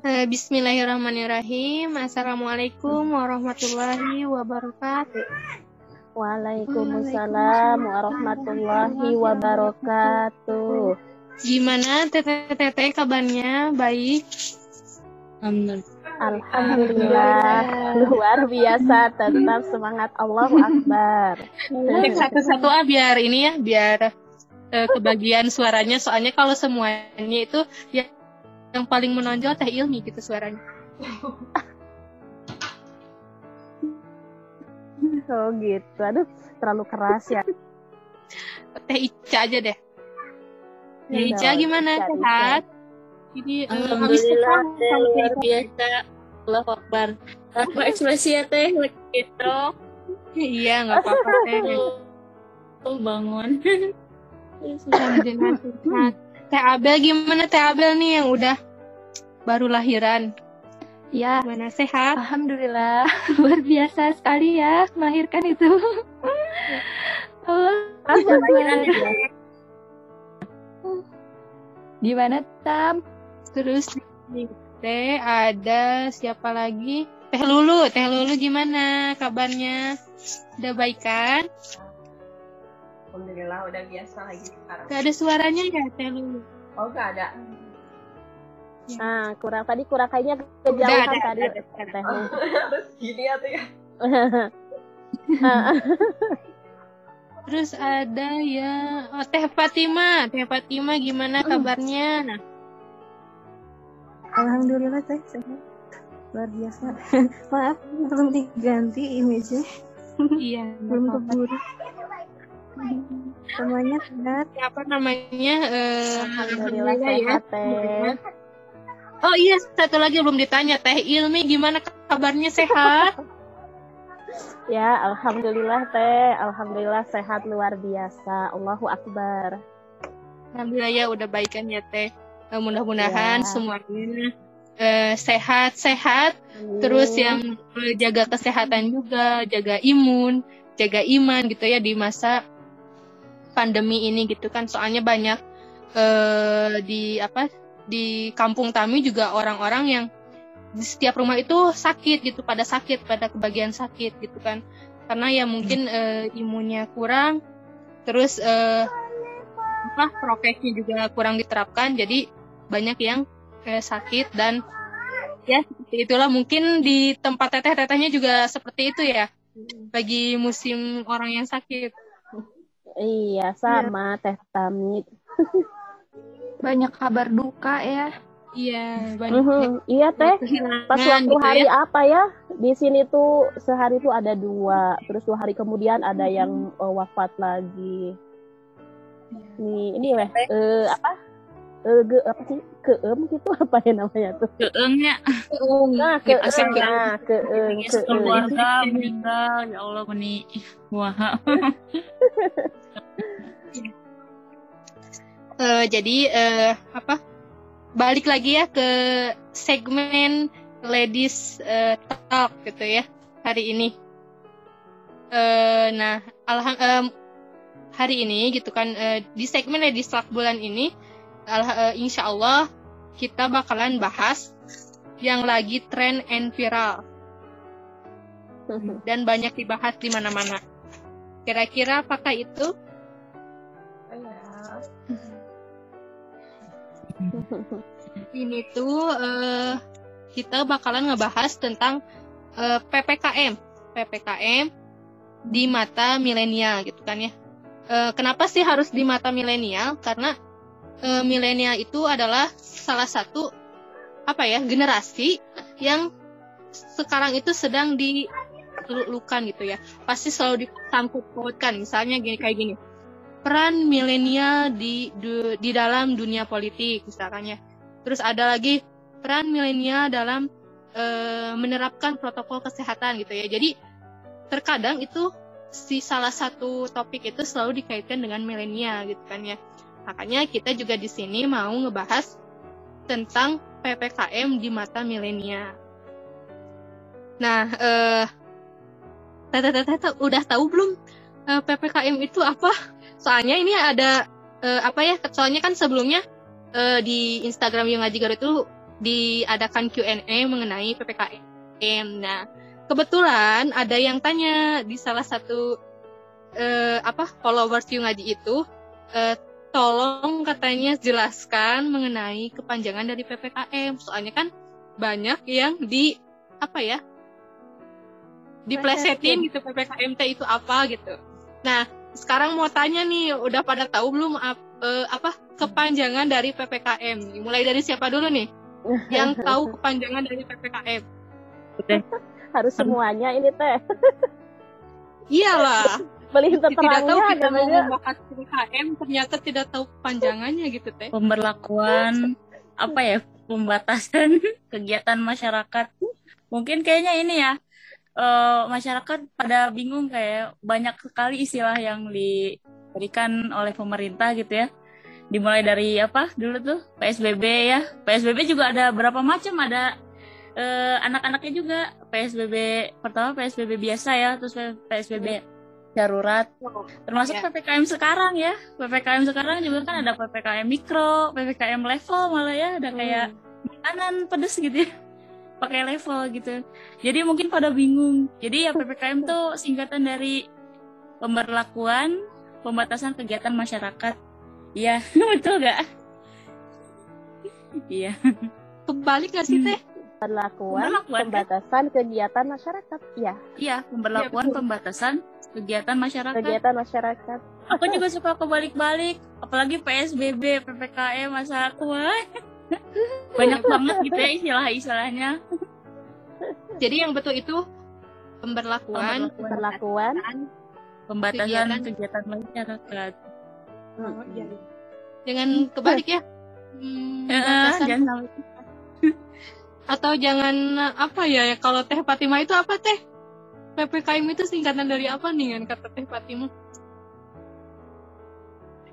Eh, Bismillahirrahmanirrahim. Assalamualaikum warahmatullahi wabarakatuh. Waalaikumsalam warahmatullahi wabarakatuh. Gimana teteh-teteh kabarnya? Baik. Alhamdulillah luar biasa tetap semangat Allahu Akbar. Satu-satu ah biar ini ya, biar eh, kebagian suaranya. Soalnya kalau semuanya itu ya yang paling menonjol teh ilmi gitu suaranya. Oh gitu. Aduh, terlalu keras ya. Teh Ica aja deh. Teh Ya, Ica gimana? Ica. Sehat? Ini eh, habis Alhamdulillah teh luar biasa. Allah Akbar. Apa ekspresi ya teh gitu? Iya, nggak apa-apa teh. Bangun. Alhamdulillah sehat. Teh Abel gimana Teh Abel nih yang udah baru lahiran? Ya, Gimana sehat? alhamdulillah luar biasa sekali ya melahirkan itu. Allah. Gimana Tam? Terus Teh ada siapa lagi? Teh Lulu, Teh Lulu gimana kabarnya? Udah baikan? Alhamdulillah udah biasa lagi sekarang. Gak ada suaranya ya Teh Lulu? Oh gak ada. Nah, kurang tadi kurang kayaknya kejauhan ada, tadi ada, ada. Teh. Terus gini ya tuh ya. Terus ada ya oh, Teh Fatima, Teh Fatima gimana kabarnya? Alhamdulillah teh sehat. Luar biasa. Maaf, belum diganti image-nya. Iya, Belum keburu. Semuanya sehat. Apa namanya? Eh, Alhamdulillah ya. sehat Teh. Oh iya, satu lagi belum ditanya. Teh Ilmi gimana kabarnya sehat? Ya, alhamdulillah Teh. Alhamdulillah sehat luar biasa. Allahu Akbar. Alhamdulillah ya udah baikan ya Teh. Eh, Mudah-mudahan Ya. semuanya eh, sehat-sehat. Terus yang eh, jaga kesehatan juga, jaga imun, jaga iman gitu ya di masa pandemi ini gitu kan. Soalnya banyak eh, di apa di kampung Tami juga orang-orang yang di setiap rumah itu sakit gitu, pada sakit, pada kebagian sakit gitu kan. Karena ya mungkin eh, imunnya kurang, terus eh, apa prokesnya juga kurang diterapkan, jadi banyak yang eh, sakit dan ya seperti itulah. Mungkin di tempat teteh-tetehnya juga seperti itu ya. Bagi musim orang yang sakit Iya, sama Teh Tamit. Banyak kabar duka ya. iya banyak Mhm, Iya Teh. Pas waktu gitu hari ya. apa ya? Di sini tuh sehari tuh ada dua, terus dua hari kemudian ada Hmm. yang eh, wafat lagi. Nih, ini weh, eh, apa? Eh, ge, apa sih? Keem gitu? Apa ya namanya tuh? Keengnya Nah, Gitu, keem, asik, nah, keem, keem. keluarga meninggal. Ya Allah meni wah. Eh, jadi eh, apa? Balik lagi ya ke segmen ladies eh, talk gitu ya hari ini. Eh, nah alham em, hari ini gitu kan eh, di segmen ladies talk bulan ini alha- eh, insya Allah kita bakalan bahas yang lagi tren and viral dan banyak dibahas di mana-mana kira-kira apakah itu ini tuh eh, kita bakalan ngebahas tentang eh, PPKM. PPKM di mata milenial gitu kan ya. Eh, kenapa sih harus di mata milenial? Karena eh, milenial itu adalah salah satu apa ya generasi yang sekarang itu sedang dilulukan gitu ya. Pasti selalu disangkut pautkan. Misalnya gini kayak gini. Peran milenial di, du- di dalam dunia politik misalkan ya. Terus ada lagi peran milenial dalam eh, menerapkan protokol kesehatan gitu ya. Jadi terkadang itu si salah satu topik itu selalu dikaitkan dengan milenial gitu kan ya. Makanya kita juga di sini mau ngebahas tentang PPKM di mata milenial. Nah, eh Tete-tete udah tahu belum eh, PPKM itu apa? Soalnya ini ada eh, apa ya? Soalnya kan sebelumnya eh, di Instagram yang ngaji Garut itu diadakan Q&A mengenai PPKM. Nah, kebetulan ada yang tanya di salah satu eh, apa followers Yu Ngaji itu, eh, tolong katanya jelaskan mengenai kepanjangan dari PPKM. Soalnya kan banyak yang di apa ya diplesetin gitu PPKM teh itu apa gitu. Nah, sekarang mau tanya nih, udah pada tahu belum ap- eh, apa kepanjangan dari PPKM? Mulai dari siapa dulu nih? Yang tahu kepanjangan dari PPKM? Harus semuanya ini teh. Iyalah, Beli tidak tahu kita mau membahas PPKM ternyata tidak tahu kepanjangannya gitu teh. pemberlakuan apa ya pembatasan kegiatan masyarakat. Mungkin kayaknya ini ya eh, masyarakat pada bingung kayak banyak sekali istilah yang diberikan oleh pemerintah gitu ya. Dimulai dari apa dulu tuh PSBB ya. PSBB juga ada berapa macam ada eh, anak-anaknya juga. PSBB pertama PSBB biasa ya terus PSBB darurat. Termasuk Ya. PPKM sekarang ya. PPKM sekarang juga kan ada PPKM mikro PPKM level malah ya. Ada kayak makanan pedes gitu ya. Pakai level gitu. Jadi mungkin pada bingung. Jadi ya PPKM tuh singkatan dari pemberlakuan pembatasan kegiatan masyarakat. Iya betul gak iya. Kebalik gak sih Hmm. teh? Pemberlakuan Pemberlakuan, kan? pembatasan kegiatan masyarakat. Ya, iya pemberlakuan pembatasan kegiatan masyarakat kegiatan masyarakat. aku juga suka kebalik-balik apalagi PSBB PPKM masa tua banyak banget gitu ya istilah-istilahnya Jadi yang betul itu pemberlakuan, Perlakuan pembatasan Kegiatan. kegiatan masyarakat Oh, iya. jangan kebalik ya. Hmm, batasan. jangan sampai atau jangan apa ya kalau Teh Fatima itu apa Teh? PPKM itu singkatan dari apa nih kan kata Teh Fatima?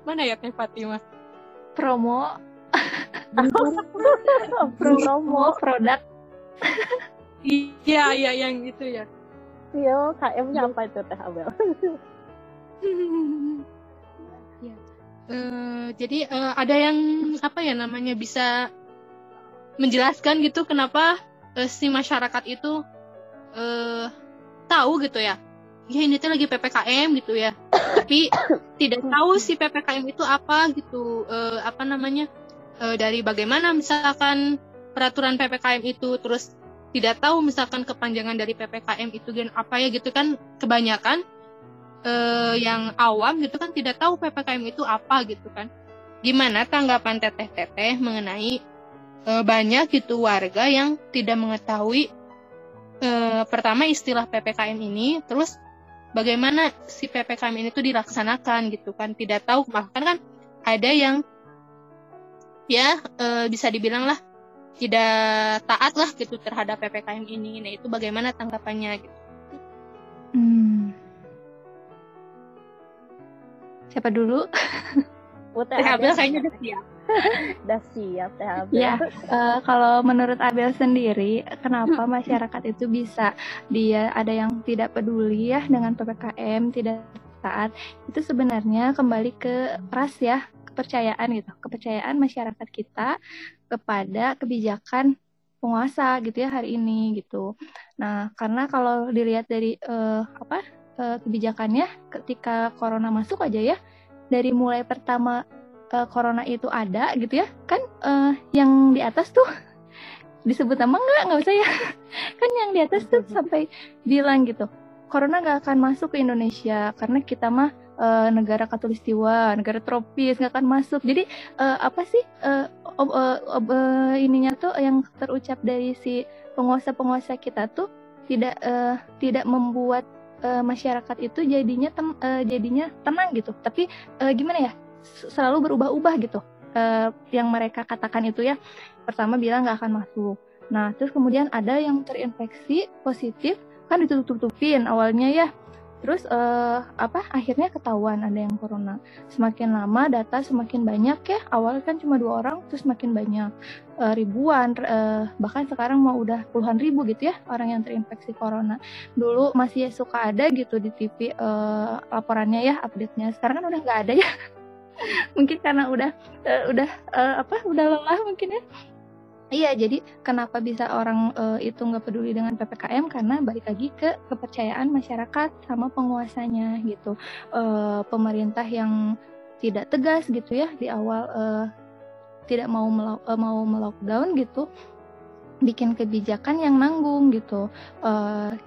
Mana ya Teh Fatima? Promo, promo. produk. Iya iya yang itu ya. Yo, KM-nya apa itu Teh Abel? Ya. Eh, jadi eh, ada yang apa ya namanya bisa menjelaskan gitu kenapa eh, si masyarakat itu eh, tahu gitu ya. Ya ini tuh lagi PPKM gitu ya. Tapi tidak tahu si PPKM itu apa gitu. Eh, apa namanya? eh, dari bagaimana misalkan peraturan PPKM itu terus tidak tahu misalkan kepanjangan dari PPKM itu dan apa ya gitu kan kebanyakan eh, yang awam gitu kan tidak tahu PPKM itu apa gitu kan. Gimana tanggapan teteh-teteh mengenai eh, banyak gitu warga yang tidak mengetahui eh, pertama istilah PPKM ini, terus bagaimana si PPKM ini tuh dilaksanakan gitu kan. Tidak tahu bahkan kan ada yang ya eh, bisa dibilang lah tidak taat lah gitu terhadap PPKM ini. Nah, itu bagaimana tanggapannya gitu. Hmm. Siapa dulu? Abel Abel kayaknya udah siap. udah siap Teh Abel. Ya, eh, kalau menurut Abel sendiri, kenapa masyarakat itu bisa dia ada yang tidak peduli ya dengan PPKM, tidak taat, itu sebenarnya kembali ke trust ya, kepercayaan gitu, kepercayaan masyarakat kita kepada kebijakan penguasa gitu ya hari ini gitu. Nah, karena kalau dilihat dari eh, apa eh, kebijakannya ketika corona masuk aja ya, dari mulai pertama eh, corona itu ada gitu ya kan eh, yang di atas tuh disebut nama nggak? Nggak usah ya. Kan yang di atas tuh sampai bilang gitu corona nggak akan masuk ke Indonesia karena kita mah eh, negara katulistiwa negara tropis nggak akan masuk. Jadi eh, apa sih eh, ob- eh, ob- eh, ininya tuh yang terucap dari si penguasa-penguasa kita tuh tidak eh, tidak membuat eh, masyarakat itu jadinya tem- eh, jadinya tenang gitu. Tapi eh, gimana ya selalu berubah-ubah gitu. Eh, yang mereka katakan itu ya pertama bilang nggak akan masuk. Nah terus kemudian ada yang terinfeksi positif kan ditutup-tutupin awalnya ya. Terus eh, apa akhirnya ketahuan ada yang corona. Semakin lama data semakin banyak ya awal kan cuma dua orang terus makin banyak eh, ribuan bahkan sekarang mau udah puluhan ribu gitu ya orang yang terinfeksi corona. Dulu masih suka ada gitu di TV laporannya ya update-nya. Sekarang kan udah nggak ada ya mungkin karena udah eh, udah eh, apa udah lelah mungkin ya Iya, jadi kenapa bisa orang eh, itu nggak peduli dengan PPKM karena balik lagi ke kepercayaan masyarakat sama penguasanya gitu. Eh, pemerintah yang tidak tegas gitu ya di awal eh, tidak mau melo- mau melockdown gitu, bikin kebijakan yang nanggung gitu.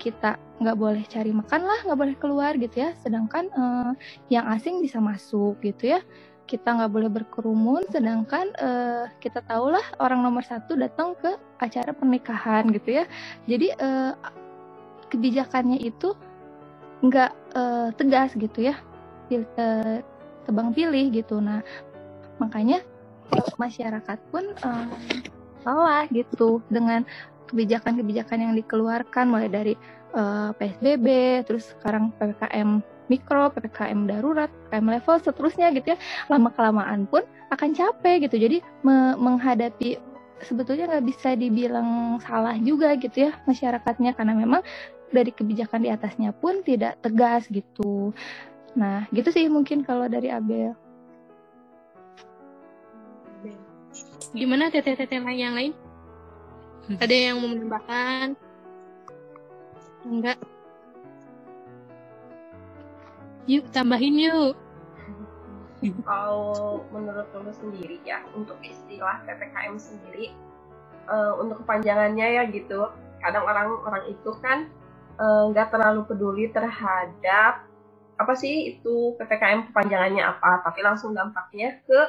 Kita nggak boleh cari makan lah, nggak boleh keluar gitu ya. Sedangkan eh, yang asing bisa masuk gitu ya. Kita nggak boleh berkerumun sedangkan eh, kita tahulah orang nomor satu datang ke acara pernikahan gitu ya. Jadi eh, kebijakannya itu nggak eh, tegas gitu ya. Pil- tebang pilih gitu. Nah makanya masyarakat pun eh, salah gitu dengan kebijakan-kebijakan yang dikeluarkan mulai dari eh, PSBB terus sekarang PPKM mikro, PPKM darurat, PPKM level seterusnya gitu ya lama kelamaan pun akan capek gitu jadi me- menghadapi sebetulnya nggak bisa dibilang salah juga gitu ya masyarakatnya karena memang dari kebijakan di atasnya pun tidak tegas gitu nah gitu sih mungkin kalau dari Abel Gimana teteh-teteh yang lain? Ada yang mau menambahkan? Enggak. Yuk, tambahin yuk. Kalau menurut kamu sendiri ya, untuk istilah PPKM sendiri, eh, untuk kepanjangannya ya gitu, kadang orang-orang itu kan eh, nggak terlalu peduli terhadap apa sih itu PPKM kepanjangannya apa, tapi langsung dampaknya ke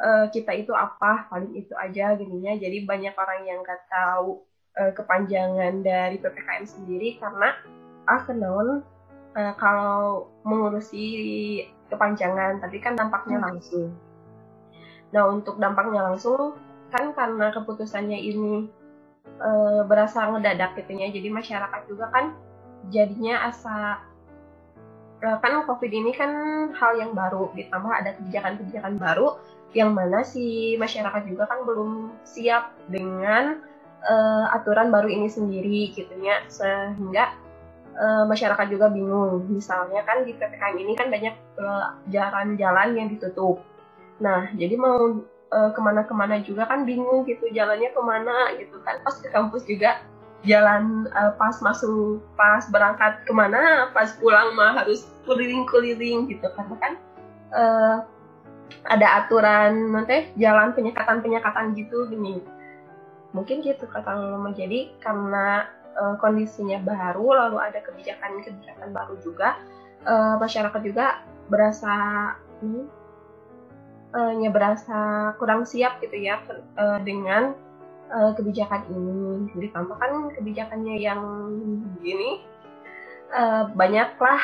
eh, kita itu apa, paling itu aja gininya. Jadi banyak orang yang nggak tahu eh, kepanjangan dari PPKM sendiri karena ah kenaon eh, kalau mengurusi kepanjangan, tapi kan dampaknya langsung. Nah, untuk dampaknya langsung kan karena keputusannya ini eh, berasa ngedadak gitu ya, jadi masyarakat juga kan jadinya asa kan COVID ini kan hal yang baru, ditambah ada kebijakan-kebijakan baru yang mana si masyarakat juga kan belum siap dengan eh, aturan baru ini sendiri gitu ya, sehingga eh, masyarakat juga bingung. Misalnya kan di PPKM ini kan banyak eh, jalan-jalan yang ditutup. Nah, jadi mau eh, ke mana-kemana juga kan bingung gitu jalannya ke mana gitu kan. Pas ke kampus juga jalan eh, pas masuk pas berangkat ke mana, pas pulang mah harus keliling-keliling gitu karena kan eh, ada aturan nanti jalan penyekatan-penyekatan gitu gini. Mungkin gitu kata Lama. Jadi karena eh, kondisinya baru lalu ada kebijakan-kebijakan baru juga eh, masyarakat juga berasa hmm, ya berasa kurang siap gitu ya dengan kebijakan ini ditambah kan kebijakannya yang gini eh, banyaklah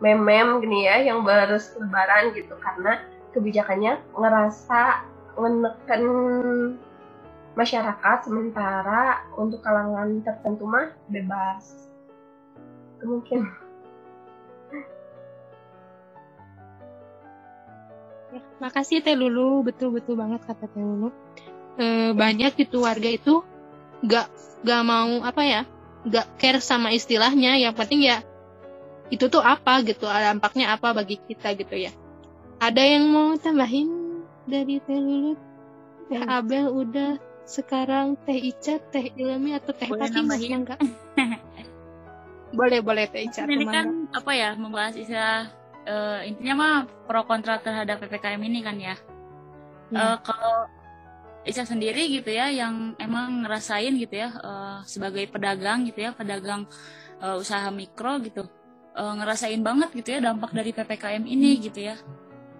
mem-mem gini ya yang berlebaran gitu karena kebijakannya ngerasa menekan masyarakat sementara untuk kalangan tertentu mah bebas itu mungkin Ya, makasih Teh Lulu, betul-betul banget kata Teh Lulu. E, banyak gitu warga itu gak, gak mau apa ya, gak care sama istilahnya. Yang penting ya itu tuh apa gitu, dampaknya apa bagi kita gitu ya. Ada yang mau tambahin dari Teh Lulu? Teh Abel udah, sekarang Teh Ica, Teh Ilmi atau Teh Boleh Tati nambahin? enggak? boleh boleh Teh Ica. ini kan apa ya membahas istilah eh, intinya mah pro kontra terhadap ppkm ini kan ya. Ya. Eh, kalau Ica sendiri gitu ya yang emang ngerasain gitu ya eh, sebagai pedagang gitu ya pedagang eh, usaha mikro gitu eh, ngerasain banget gitu ya dampak dari ppkm ini gitu ya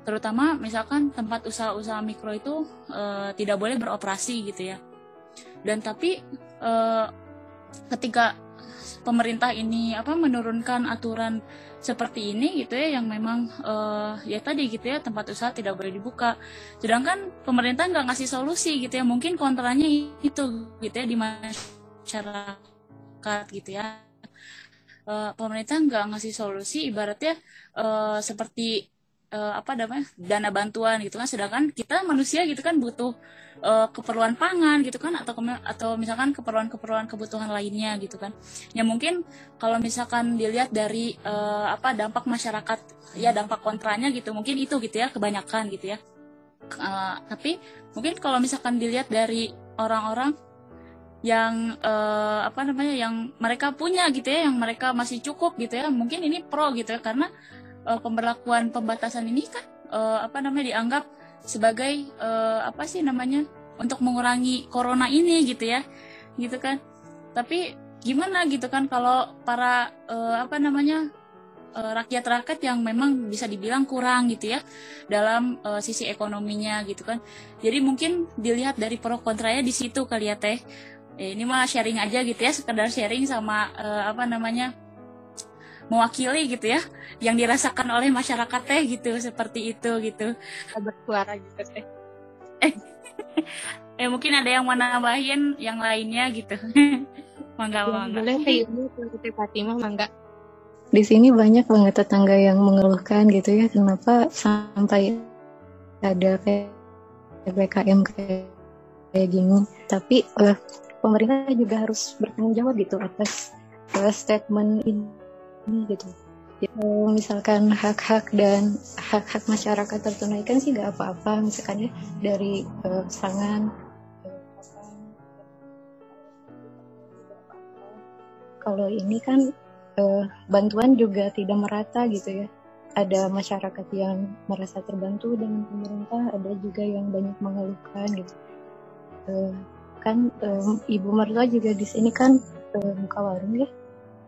terutama misalkan tempat usaha-usaha mikro itu eh, tidak boleh beroperasi gitu ya. Dan tapi eh, ketika pemerintah ini apa menurunkan aturan seperti ini gitu ya yang memang eh, ya tadi gitu ya tempat usaha tidak boleh dibuka. Sedangkan pemerintah nggak ngasih solusi gitu ya mungkin kontranya itu gitu ya di masyarakat gitu ya. Eh, pemerintah nggak ngasih solusi ibaratnya eh, seperti eh, apa namanya dana bantuan gitu kan. Sedangkan kita manusia gitu kan butuh eh, keperluan pangan gitu kan atau atau misalkan keperluan-keperluan kebutuhan lainnya gitu kan. Ya mungkin kalau misalkan dilihat dari eh, apa dampak masyarakat ya dampak kontranya gitu mungkin itu gitu ya kebanyakan gitu ya. Uh, tapi mungkin kalau misalkan dilihat dari orang-orang yang uh, apa namanya yang mereka punya gitu ya yang mereka masih cukup gitu ya mungkin ini pro gitu ya. Karena uh, pemberlakuan pembatasan ini kan uh, apa namanya dianggap sebagai uh, apa sih namanya untuk mengurangi corona ini gitu ya gitu kan tapi gimana gitu kan kalau para uh, apa namanya rakyat-rakyat yang memang bisa dibilang kurang gitu ya dalam uh, sisi ekonominya gitu kan. Jadi mungkin dilihat dari pro kontranya di situ kali ya teh. Eh, ini mah sharing aja gitu ya, sekedar sharing sama uh, apa namanya mewakili gitu ya yang dirasakan oleh masyarakat teh gitu seperti itu gitu. Bersuara gitu teh. Eh, eh mungkin ada yang mau nambahin yang lainnya gitu. mangga ya, mangga. Boleh teh ini Fatimah mangga di sini banyak banget tetangga yang mengeluhkan gitu ya kenapa sampai ada kayak PPKM kayak, kayak gini tapi uh, pemerintah juga harus bertanggung jawab gitu atas uh, statement ini gitu ya, misalkan hak-hak dan hak-hak masyarakat tertunaikan sih nggak apa-apa misalkan ya dari uh, pasangan kalau ini kan uh, bantuan juga tidak merata gitu ya. Ada masyarakat yang merasa terbantu dengan pemerintah, ada juga yang banyak mengeluhkan gitu. Uh, kan um, ibu mertua juga di sini kan uh, buka warung ya,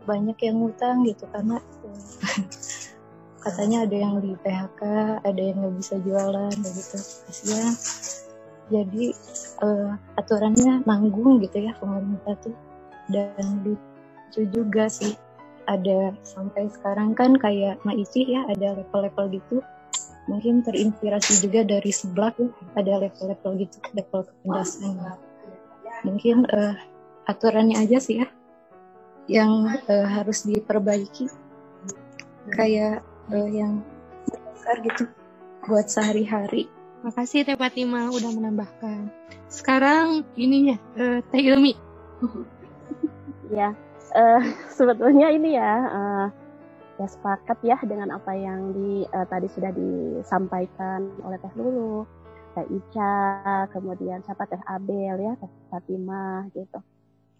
banyak yang ngutang gitu karena katanya ada yang di PHK, ada yang nggak bisa jualan begitu. Kasihan. Jadi uh, aturannya nanggung gitu ya pemerintah tuh. Dan lucu juga sih ada sampai sekarang kan kayak Maici ya ada level-level gitu. Mungkin terinspirasi juga dari seblak ya ada level-level gitu level kepedasan mungkin uh, aturannya aja sih ya yang uh, harus diperbaiki. Kayak uh, yang besar gitu buat sehari-hari. Makasih Teh Fatima udah menambahkan. Sekarang ininya uh, Teh Ilmi. Ya uh, sebetulnya ini ya uh, ya sepakat ya dengan apa yang di uh, tadi sudah disampaikan oleh Teh Lulu, Teh Ica, kemudian siapa? Teh Abel ya, Teh Fatimah gitu.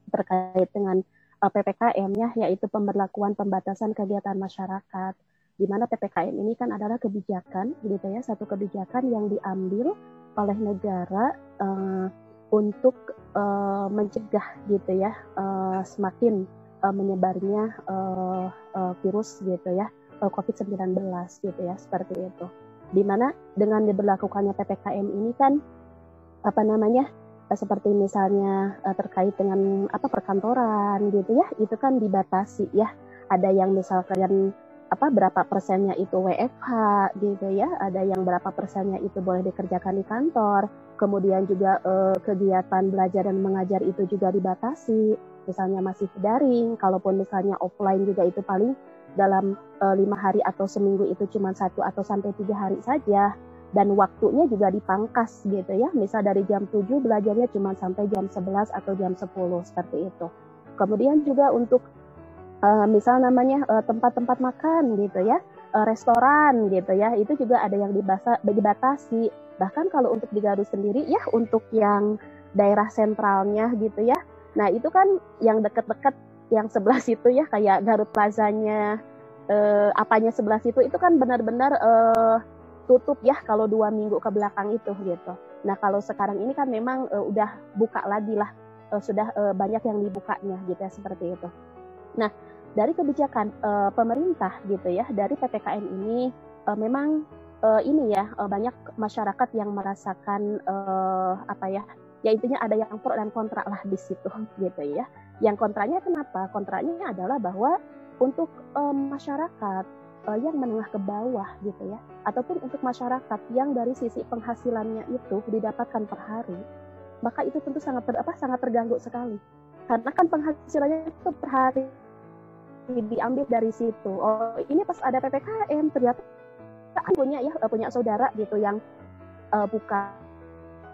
Terkait dengan uh, PPKM ya, yaitu pemberlakuan pembatasan kegiatan masyarakat. Di mana PPKM ini kan adalah kebijakan gitu ya, satu kebijakan yang diambil oleh negara uh, untuk uh, mencegah gitu ya uh, semakin uh, menyebarnya uh, uh, virus gitu ya uh, COVID-19 gitu ya seperti itu. Di mana dengan diberlakukannya ppkm ini kan apa namanya seperti misalnya uh, terkait dengan apa perkantoran gitu ya itu kan dibatasi ya. Ada yang misalkan apa berapa persennya itu WFH gitu ya ada yang berapa persennya itu boleh dikerjakan di kantor. Kemudian juga eh, kegiatan belajar dan mengajar itu juga dibatasi. Misalnya masih daring, kalaupun misalnya offline juga itu paling dalam eh, lima hari atau seminggu itu cuma satu atau sampai tiga hari saja dan waktunya juga dipangkas gitu ya. Misal dari jam 7 belajarnya cuma sampai jam 11 atau jam 10 seperti itu. Kemudian juga untuk uh, misal namanya tempat-tempat uh, makan gitu ya uh, restoran gitu ya itu juga ada yang dibasa, dibatasi. Bahkan kalau untuk di Garut sendiri ya untuk yang daerah sentralnya gitu ya. Nah itu kan yang deket-deket yang sebelah situ ya kayak Garut Plazanya eh, apanya sebelah situ itu kan benar-benar eh, tutup ya kalau dua minggu ke belakang itu gitu. Nah kalau sekarang ini kan memang eh, udah buka lagi lah eh, sudah eh, banyak yang dibukanya gitu ya seperti itu. Nah dari kebijakan eh, pemerintah gitu ya dari ppkm ini eh, memang eh, ini ya eh, banyak masyarakat yang merasakan eh, apa ya ya intinya ada yang pro dan kontra lah di situ gitu ya. Yang kontranya kenapa? Kontranya adalah bahwa untuk um, masyarakat uh, yang menengah ke bawah gitu ya, ataupun untuk masyarakat yang dari sisi penghasilannya itu didapatkan per hari, maka itu tentu sangat ter, apa sangat terganggu sekali. Karena kan penghasilannya itu per hari diambil dari situ. Oh, ini pas ada PPKM ternyata punya ya punya saudara gitu yang uh, buka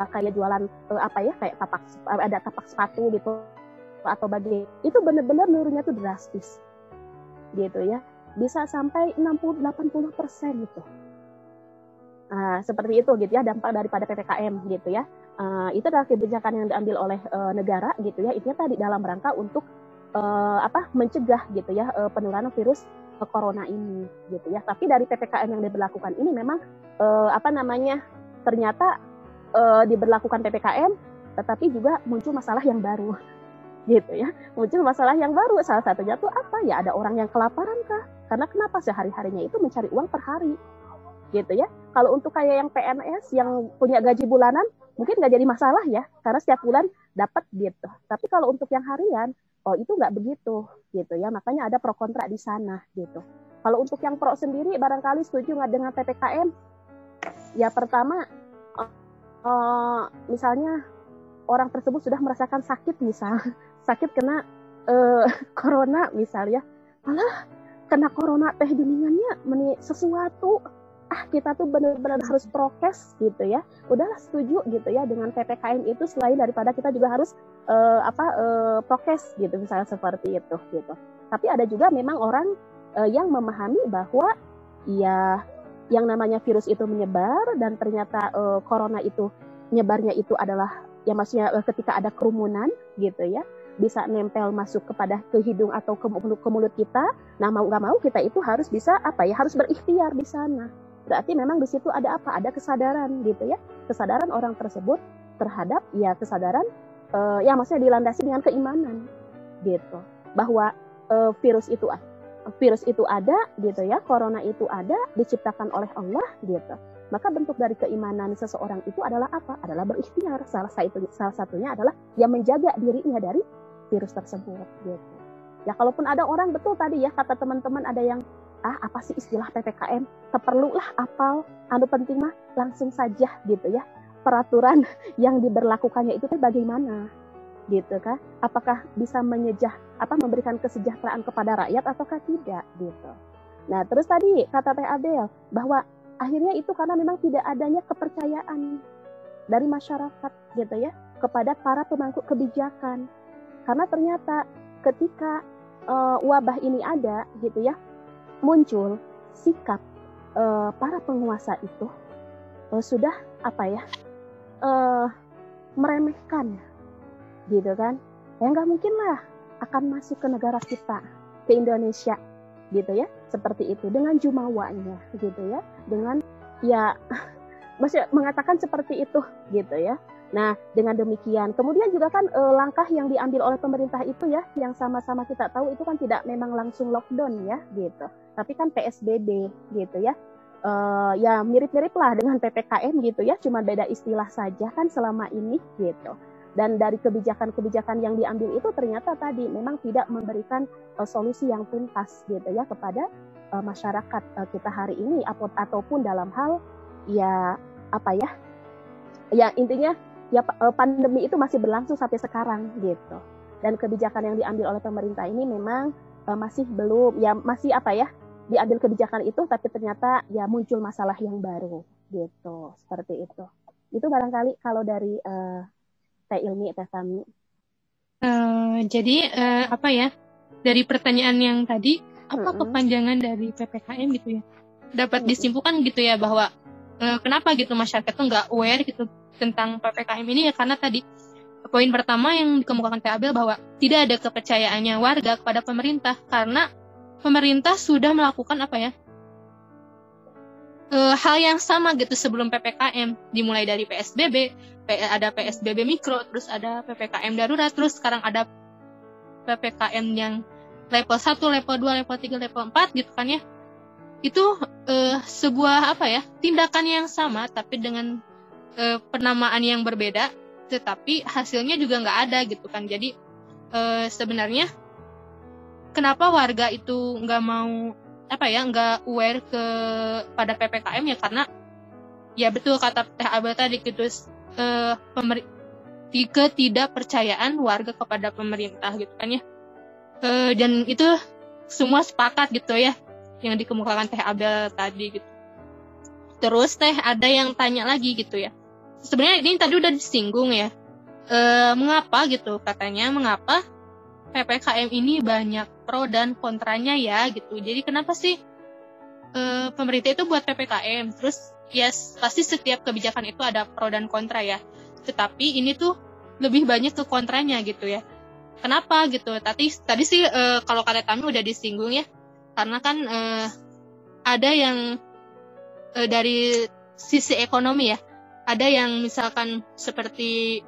kayak jualan uh, apa ya kayak tapak ada tapak sepatu gitu atau bagi itu benar-benar nurunnya tuh drastis gitu ya bisa sampai 60 80 persen gitu Nah, seperti itu gitu ya dampak daripada ppkm gitu ya. Uh, itu adalah kebijakan yang diambil oleh uh, negara gitu ya. Itu tadi dalam rangka untuk uh, apa mencegah gitu ya uh, penularan virus uh, corona ini gitu ya. Tapi dari ppkm yang diberlakukan ini memang uh, apa namanya ternyata uh, diberlakukan ppkm, tetapi juga muncul masalah yang baru gitu ya. Muncul masalah yang baru. Salah satunya tuh apa? Ya ada orang yang kelaparan kah? Karena kenapa sehari harinya itu mencari uang per hari? Gitu ya. Kalau untuk kayak yang PNS yang punya gaji bulanan mungkin nggak jadi masalah ya. Karena setiap bulan dapat gitu. Tapi kalau untuk yang harian oh itu nggak begitu. Gitu ya. Makanya ada pro kontra di sana gitu. Kalau untuk yang pro sendiri barangkali setuju nggak dengan ppkm ya pertama uh, misalnya orang tersebut sudah merasakan sakit misal sakit kena uh, corona misalnya malah kena corona teh geningannya meni sesuatu. Ah kita tuh benar-benar harus prokes gitu ya. Udahlah setuju gitu ya dengan ppkm itu selain daripada kita juga harus uh, apa uh, prokes gitu misalnya seperti itu gitu. Tapi ada juga memang orang uh, yang memahami bahwa ya yang namanya virus itu menyebar dan ternyata uh, corona itu nyebarnya itu adalah ya maksudnya ketika ada kerumunan gitu ya bisa nempel masuk kepada ke hidung atau ke mulut, ke mulut kita. Nah mau nggak mau kita itu harus bisa apa ya harus berikhtiar di sana. Berarti memang di situ ada apa? Ada kesadaran gitu ya. Kesadaran orang tersebut terhadap ya kesadaran uh, ya maksudnya dilandasi dengan keimanan gitu bahwa uh, virus itu virus itu ada gitu ya, corona itu ada diciptakan oleh Allah gitu. Maka bentuk dari keimanan seseorang itu adalah apa? Adalah berikhtiar. Salah satu salah satunya adalah yang menjaga dirinya dari virus tersebut gitu. Ya kalaupun ada orang betul tadi ya kata teman-teman ada yang ah apa sih istilah PPKM? Keperlulah apal, anu penting mah langsung saja gitu ya. Peraturan yang diberlakukannya itu bagaimana? Gitu kan? Apakah bisa menyejah apa memberikan kesejahteraan kepada rakyat ataukah tidak gitu. Nah, terus tadi kata Teh Adel bahwa akhirnya itu karena memang tidak adanya kepercayaan dari masyarakat gitu ya kepada para pemangku kebijakan karena ternyata ketika uh, wabah ini ada gitu ya, muncul sikap uh, para penguasa itu uh, sudah apa ya uh, meremehkan gitu kan. Ya nggak mungkin lah akan masuk ke negara kita ke Indonesia gitu ya seperti itu dengan jumawanya gitu ya dengan ya masih mengatakan seperti itu gitu ya Nah, dengan demikian, kemudian juga kan e, langkah yang diambil oleh pemerintah itu ya, yang sama-sama kita tahu itu kan tidak memang langsung lockdown ya, gitu. Tapi kan PSBB gitu ya. E, ya mirip-mirip lah dengan PPKM gitu ya, cuma beda istilah saja kan selama ini gitu. Dan dari kebijakan-kebijakan yang diambil itu ternyata tadi memang tidak memberikan e, solusi yang tuntas gitu ya kepada e, masyarakat e, kita hari ini ataupun dalam hal ya apa ya ya intinya ya eh, pandemi itu masih berlangsung sampai sekarang gitu. Dan kebijakan yang diambil oleh pemerintah ini memang uh, masih belum ya masih apa ya diambil kebijakan itu tapi ternyata ya muncul masalah yang baru gitu seperti itu. Itu barangkali kalau dari uh, Teh Ilmi Teh Tami. Uh, jadi uh, apa ya dari pertanyaan yang tadi apa mm -hmm. kepanjangan dari ppkm gitu ya dapat disimpulkan gitu ya bahwa uh, kenapa gitu masyarakat tuh nggak aware gitu tentang PPKM ini ya karena tadi poin pertama yang dikemukakan Teh Abel bahwa tidak ada kepercayaannya warga kepada pemerintah karena pemerintah sudah melakukan apa ya e, hal yang sama gitu sebelum PPKM dimulai dari PSBB ada PSBB mikro terus ada PPKM darurat terus sekarang ada PPKM yang level 1, level 2, level 3, level 4 gitu kan ya. Itu e, sebuah apa ya tindakan yang sama tapi dengan uh, penamaan yang berbeda tetapi hasilnya juga nggak ada gitu kan. Jadi uh, sebenarnya kenapa warga itu nggak mau apa ya nggak aware ke pada ppkm ya? Karena ya betul kata teh abel tadi gitu uh, pemer ketidakpercayaan warga kepada pemerintah gitu kan ya. Uh, dan itu semua sepakat gitu ya yang dikemukakan teh abel tadi gitu. Terus teh ada yang tanya lagi gitu ya sebenarnya ini tadi udah disinggung ya. E, mengapa gitu katanya mengapa PPKM ini banyak pro dan kontranya ya gitu. Jadi kenapa sih e, pemerintah itu buat PPKM? Terus yes pasti setiap kebijakan itu ada pro dan kontra ya tetapi ini tuh lebih banyak ke kontranya gitu ya kenapa gitu tadi tadi sih uh, kalau kata kami udah disinggung ya karena kan uh, ada yang uh, dari sisi ekonomi ya ada yang misalkan seperti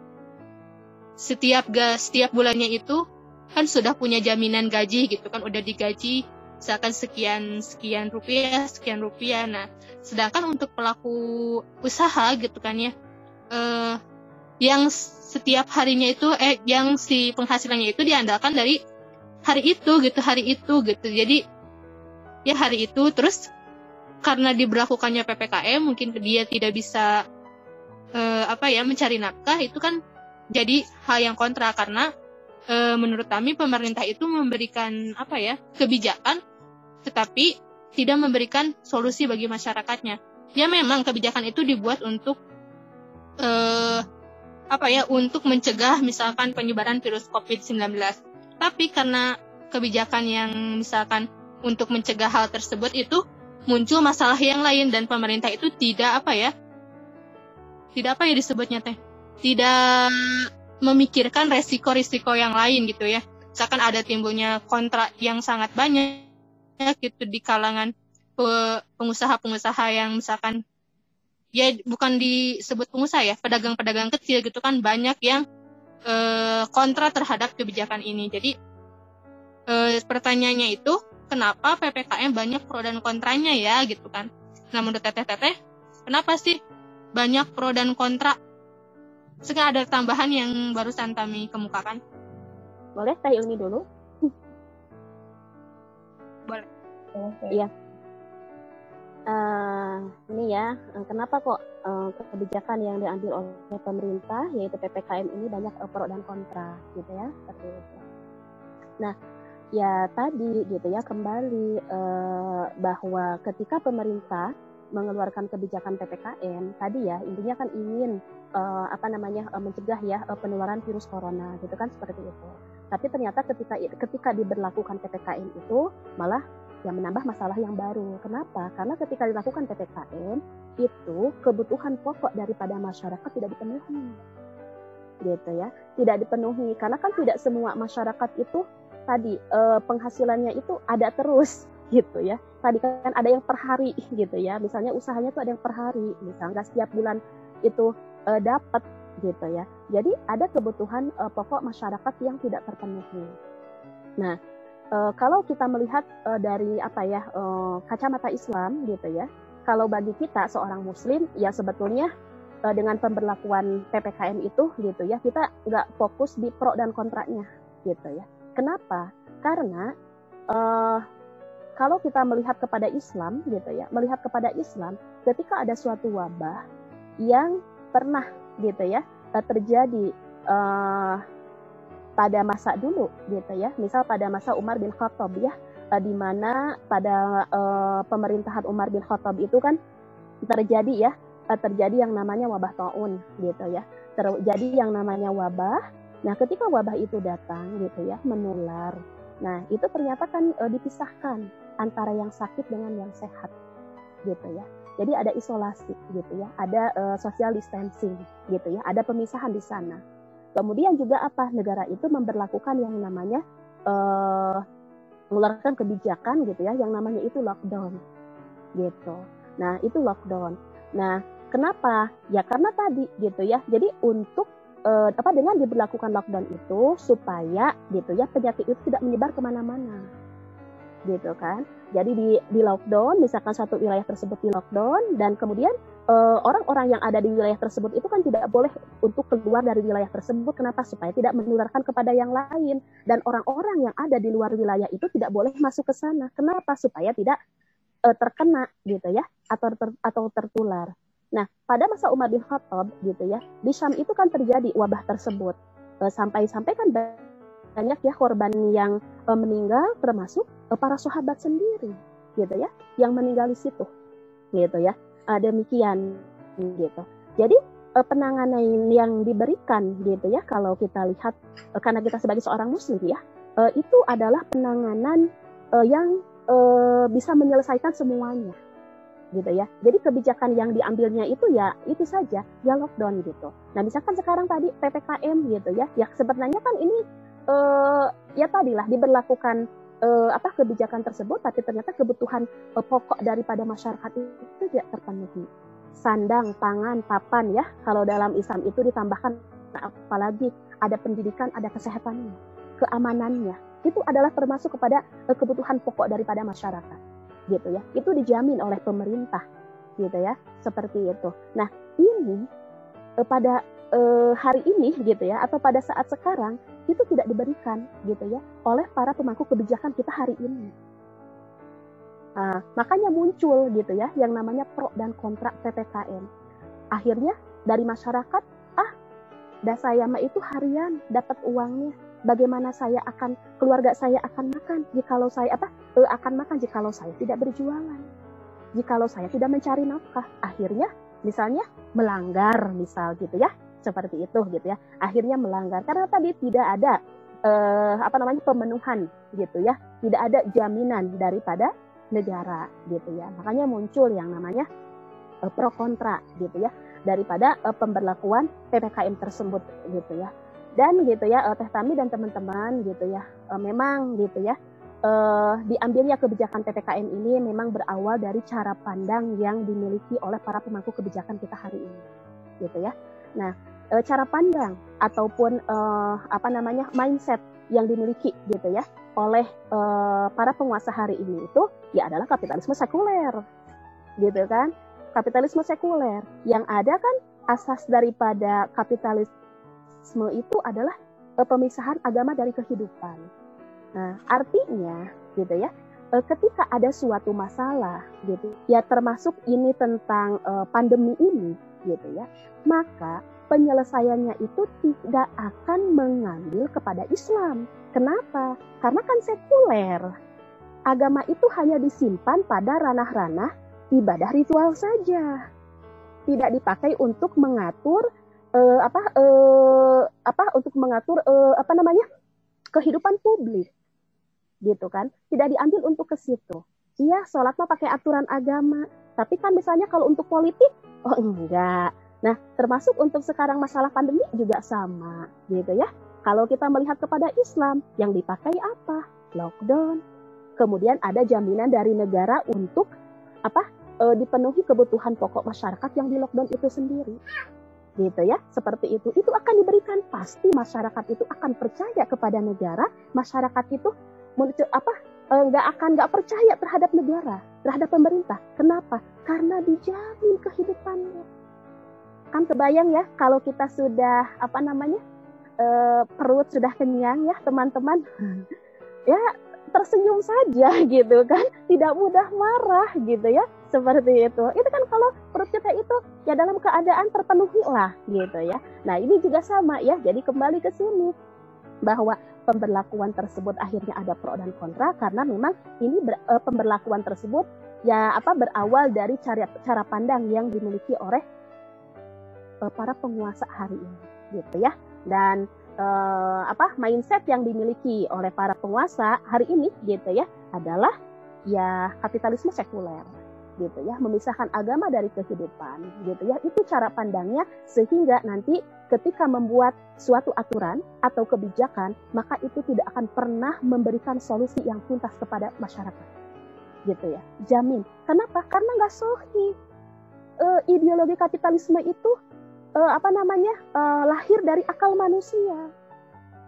setiap gas setiap bulannya itu kan sudah punya jaminan gaji gitu kan udah digaji misalkan sekian sekian rupiah sekian rupiah. Nah sedangkan untuk pelaku usaha gitu kan ya uh, yang setiap harinya itu eh yang si penghasilannya itu diandalkan dari hari itu gitu hari itu gitu. Jadi ya hari itu terus karena diberlakukannya ppkm mungkin dia tidak bisa uh, apa ya mencari nafkah itu kan jadi hal yang kontra karena e, menurut kami pemerintah itu memberikan apa ya kebijakan tetapi tidak memberikan solusi bagi masyarakatnya. Ya memang kebijakan itu dibuat untuk e, apa ya untuk mencegah misalkan penyebaran virus COVID-19. Tapi karena kebijakan yang misalkan untuk mencegah hal tersebut itu muncul masalah yang lain dan pemerintah itu tidak apa ya tidak apa ya disebutnya teh tidak memikirkan resiko-risiko yang lain gitu ya. Misalkan ada timbulnya kontrak yang sangat banyak gitu di kalangan pengusaha-pengusaha yang misalkan ya bukan disebut pengusaha ya, pedagang-pedagang kecil gitu kan banyak yang eh, kontra terhadap kebijakan ini. Jadi eh, pertanyaannya itu kenapa PPKM banyak pro dan kontranya ya gitu kan. Menurut teteh-teteh, kenapa sih banyak pro dan kontra sekarang ada tambahan yang barusan kami kemukakan. Boleh Teh Ilmi dulu? Boleh. Iya. Uh, ini ya, eh, kenapa kok uh, kebijakan yang diambil oleh pemerintah yaitu ppkm ini banyak pro dan kontra, gitu ya, seperti itu. Nah, ya tadi gitu ya kembali uh, bahwa ketika pemerintah mengeluarkan kebijakan ppkm tadi ya intinya kan ingin uh, apa namanya uh, mencegah ya uh, penularan virus corona gitu kan seperti itu. Tapi ternyata ketika ketika diberlakukan ppkm itu malah yang menambah masalah yang baru. Kenapa? Karena ketika dilakukan ppkm itu kebutuhan pokok daripada masyarakat tidak dipenuhi, gitu ya, tidak dipenuhi karena kan tidak semua masyarakat itu tadi penghasilannya itu ada terus gitu ya. Tadi kan ada yang per hari gitu ya. Misalnya usahanya tuh ada yang per hari, misalnya setiap bulan itu uh, dapat gitu ya. Jadi ada kebutuhan uh, pokok masyarakat yang tidak terpenuhi. Nah, uh, kalau kita melihat uh, dari apa ya uh, kacamata Islam gitu ya, kalau bagi kita seorang Muslim ya sebetulnya uh, dengan pemberlakuan ppkm itu gitu ya kita nggak fokus di pro dan kontranya gitu ya. Kenapa? Karena uh, kalau kita melihat kepada Islam gitu ya, melihat kepada Islam ketika ada suatu wabah yang pernah gitu ya terjadi uh, pada masa dulu gitu ya. Misal pada masa Umar bin Khattab ya uh, di mana pada uh, pemerintahan Umar bin Khattab itu kan terjadi ya uh, terjadi yang namanya wabah taun gitu ya. Terjadi yang namanya wabah. Nah ketika wabah itu datang gitu ya menular nah itu ternyata kan uh, dipisahkan antara yang sakit dengan yang sehat gitu ya jadi ada isolasi gitu ya, ada uh, social distancing gitu ya, ada pemisahan di sana. Kemudian juga apa? Negara itu memperlakukan yang namanya uh, mengeluarkan kebijakan gitu ya, yang namanya itu lockdown gitu. Nah itu lockdown. Nah kenapa? Ya karena tadi gitu ya. Jadi untuk uh, apa dengan diberlakukan lockdown itu supaya gitu ya penyakit itu tidak menyebar ke mana-mana gitu kan. Jadi di di lockdown, misalkan satu wilayah tersebut di lockdown dan kemudian eh, orang-orang yang ada di wilayah tersebut itu kan tidak boleh untuk keluar dari wilayah tersebut. Kenapa? Supaya tidak menularkan kepada yang lain dan orang-orang yang ada di luar wilayah itu tidak boleh masuk ke sana. Kenapa? Supaya tidak uh, terkena gitu ya atau ter, atau tertular. Nah, pada masa Umar bin Khattab gitu ya, di Syam itu kan terjadi wabah tersebut. Uh, sampai-sampai kan banyak ya korban yang uh, meninggal termasuk uh, para sahabat sendiri gitu ya yang meninggal di situ gitu ya. Demikian gitu. Jadi penanganan yang diberikan gitu ya kalau kita lihat karena kita sebagai seorang muslim ya itu adalah penanganan yang bisa menyelesaikan semuanya gitu ya. Jadi kebijakan yang diambilnya itu ya itu saja, ya lockdown gitu. Nah misalkan sekarang tadi ppkm gitu ya, ya sebenarnya kan ini eh, ya tadilah diberlakukan eh, apa kebijakan tersebut, tapi ternyata kebutuhan eh, pokok daripada masyarakat itu tidak terpenuhi. Sandang, pangan, papan ya, kalau dalam Islam itu ditambahkan apalagi ada pendidikan, ada kesehatannya, keamanannya, itu adalah termasuk kepada kebutuhan pokok daripada masyarakat gitu ya. Itu dijamin oleh pemerintah gitu ya. Seperti itu. Nah ini eh, pada eh, hari ini gitu ya atau pada saat sekarang itu tidak diberikan gitu ya oleh para pemangku kebijakan kita hari ini. Nah, makanya muncul gitu ya yang namanya pro dan kontra ppkm akhirnya dari masyarakat ah dasayama itu harian dapat uangnya. Bagaimana saya akan keluarga saya akan makan? Jikalau saya apa uh, akan makan jikalau saya tidak berjualan. Jikalau saya tidak mencari nafkah. Akhirnya misalnya melanggar misal gitu ya. Seperti itu gitu ya. Akhirnya melanggar. Karena tadi tidak ada uh, apa namanya pemenuhan gitu ya. Tidak ada jaminan daripada negara gitu ya. Makanya muncul yang namanya uh, pro kontra gitu ya. Daripada pemberlakuan ppkm tersebut gitu ya. Dan gitu ya uh, Teh Tami dan teman-teman gitu ya. Memang gitu ya uh, diambilnya kebijakan ppkm ini memang berawal dari cara pandang yang dimiliki oleh para pemangku kebijakan kita hari ini gitu ya. Nah uh, cara pandang ataupun uh, apa namanya mindset yang dimiliki gitu ya oleh uh, para penguasa hari ini itu ya adalah kapitalisme sekuler gitu kan. Kapitalisme sekuler. Yang ada kan asas daripada kapitalisme itu adalah pemisahan agama dari kehidupan. Nah, artinya gitu ya, uh, ketika ada suatu masalah gitu, ya termasuk ini tentang uh, pandemi ini gitu ya, maka penyelesaiannya itu tidak akan mengambil kepada Islam. Kenapa? Karena kan sekuler. Agama itu hanya disimpan pada ranah-ranah ibadah ritual saja. Tidak dipakai untuk mengatur uh, apa uh, apa untuk mengatur uh, apa namanya kehidupan publik gitu kan tidak diambil untuk ke situ. Iya sholat mah pakai aturan agama. Tapi kan misalnya kalau untuk politik oh enggak. Nah termasuk untuk sekarang masalah pandemi juga sama gitu ya. Kalau kita melihat kepada Islam yang dipakai apa? Lockdown. Kemudian ada jaminan dari negara untuk apa e, dipenuhi kebutuhan pokok masyarakat yang di lockdown itu sendiri. Gitu ya seperti itu. Itu akan diberikan pasti masyarakat itu akan percaya kepada negara. Masyarakat itu apa? E, nggak akan nggak percaya terhadap negara terhadap pemerintah. Kenapa? Karena dijamin kehidupannya. Kan kebayang ya kalau kita sudah apa namanya e, perut sudah kenyang ya teman-teman. Ya tersenyum saja gitu kan. Tidak mudah marah gitu ya seperti itu. Itu kan kalau perut kita itu ya dalam keadaan terpenuhi lah gitu ya. Nah ini juga sama ya. Jadi kembali ke sini bahwa pemberlakuan tersebut akhirnya ada pro dan kontra karena memang ini ber, e, pemberlakuan tersebut ya apa berawal dari cara cara pandang yang dimiliki oleh e, para penguasa hari ini gitu ya. Dan uh, apa mindset yang dimiliki oleh para penguasa hari ini gitu ya adalah ya kapitalisme sekuler gitu ya memisahkan agama dari kehidupan gitu ya. Itu cara pandangnya sehingga nanti ketika membuat suatu aturan atau kebijakan maka itu tidak akan pernah memberikan solusi yang tuntas kepada masyarakat gitu ya. Jamin. Kenapa? Karena nggak sohi. E, ideologi kapitalisme itu uh, apa namanya uh, lahir dari akal manusia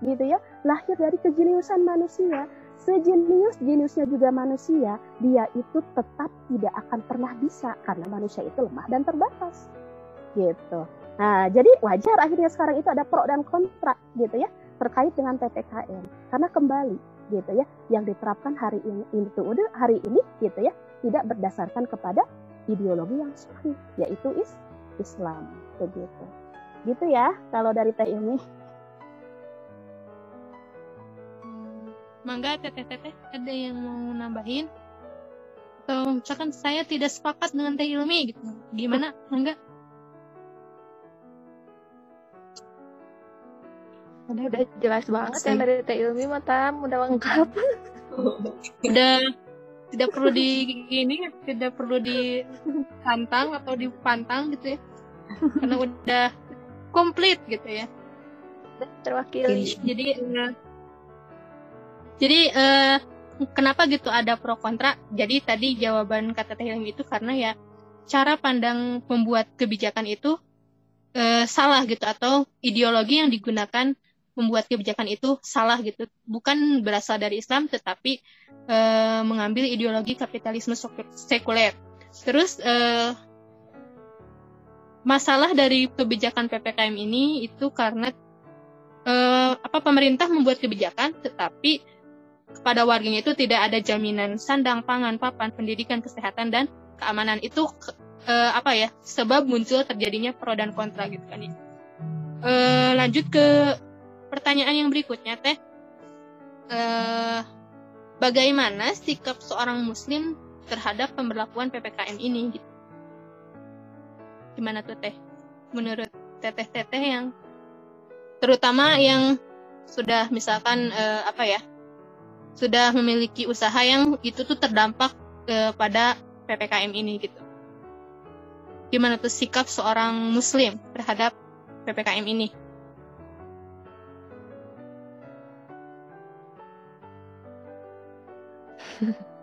gitu ya. Lahir dari kejeniusan manusia sejenius jeniusnya juga manusia dia itu tetap tidak akan pernah bisa karena manusia itu lemah dan terbatas. Gitu. Nah jadi wajar akhirnya sekarang itu ada pro dan kontra gitu ya terkait dengan ppkm karena kembali gitu ya yang diterapkan hari ini itu udah hari ini gitu ya tidak berdasarkan kepada ideologi yang sahih yaitu is Islam begitu. Gitu ya kalau dari teh ini mangga teteh-teteh ada yang mau nambahin? Atau misalkan saya tidak sepakat dengan teh ilmi gitu. Gimana mangga? Udah udah jelas banget yang dari teh ilmi mata udah lengkap. Udah tidak perlu di ini tidak perlu ditantang atau dipantang gitu ya. Karena udah komplit gitu ya. Terwakili. Jadi uh, jadi uh, kenapa gitu ada pro kontra? Jadi tadi jawaban kata Teh Hilmi itu karena ya cara pandang membuat kebijakan itu uh, salah gitu atau ideologi yang digunakan membuat kebijakan itu salah gitu. Bukan berasal dari Islam tetapi uh, mengambil ideologi kapitalisme sekuler terus uh, masalah dari kebijakan ppkm ini itu karena uh, apa pemerintah membuat kebijakan tetapi kepada warganya itu tidak ada jaminan sandang pangan papan pendidikan kesehatan dan keamanan. Itu uh, apa ya sebab muncul terjadinya pro dan kontra gitu kan ya. Uh, lanjut ke pertanyaan yang berikutnya teh. Uh, bagaimana sikap seorang muslim terhadap pemberlakuan ppkm ini gitu. gimana tuh teh? Menurut teteh-teteh yang terutama yang sudah misalkan uh, apa ya sudah memiliki usaha yang itu tuh terdampak uh, pada ppkm ini gitu gimana tuh sikap seorang muslim terhadap ppkm ini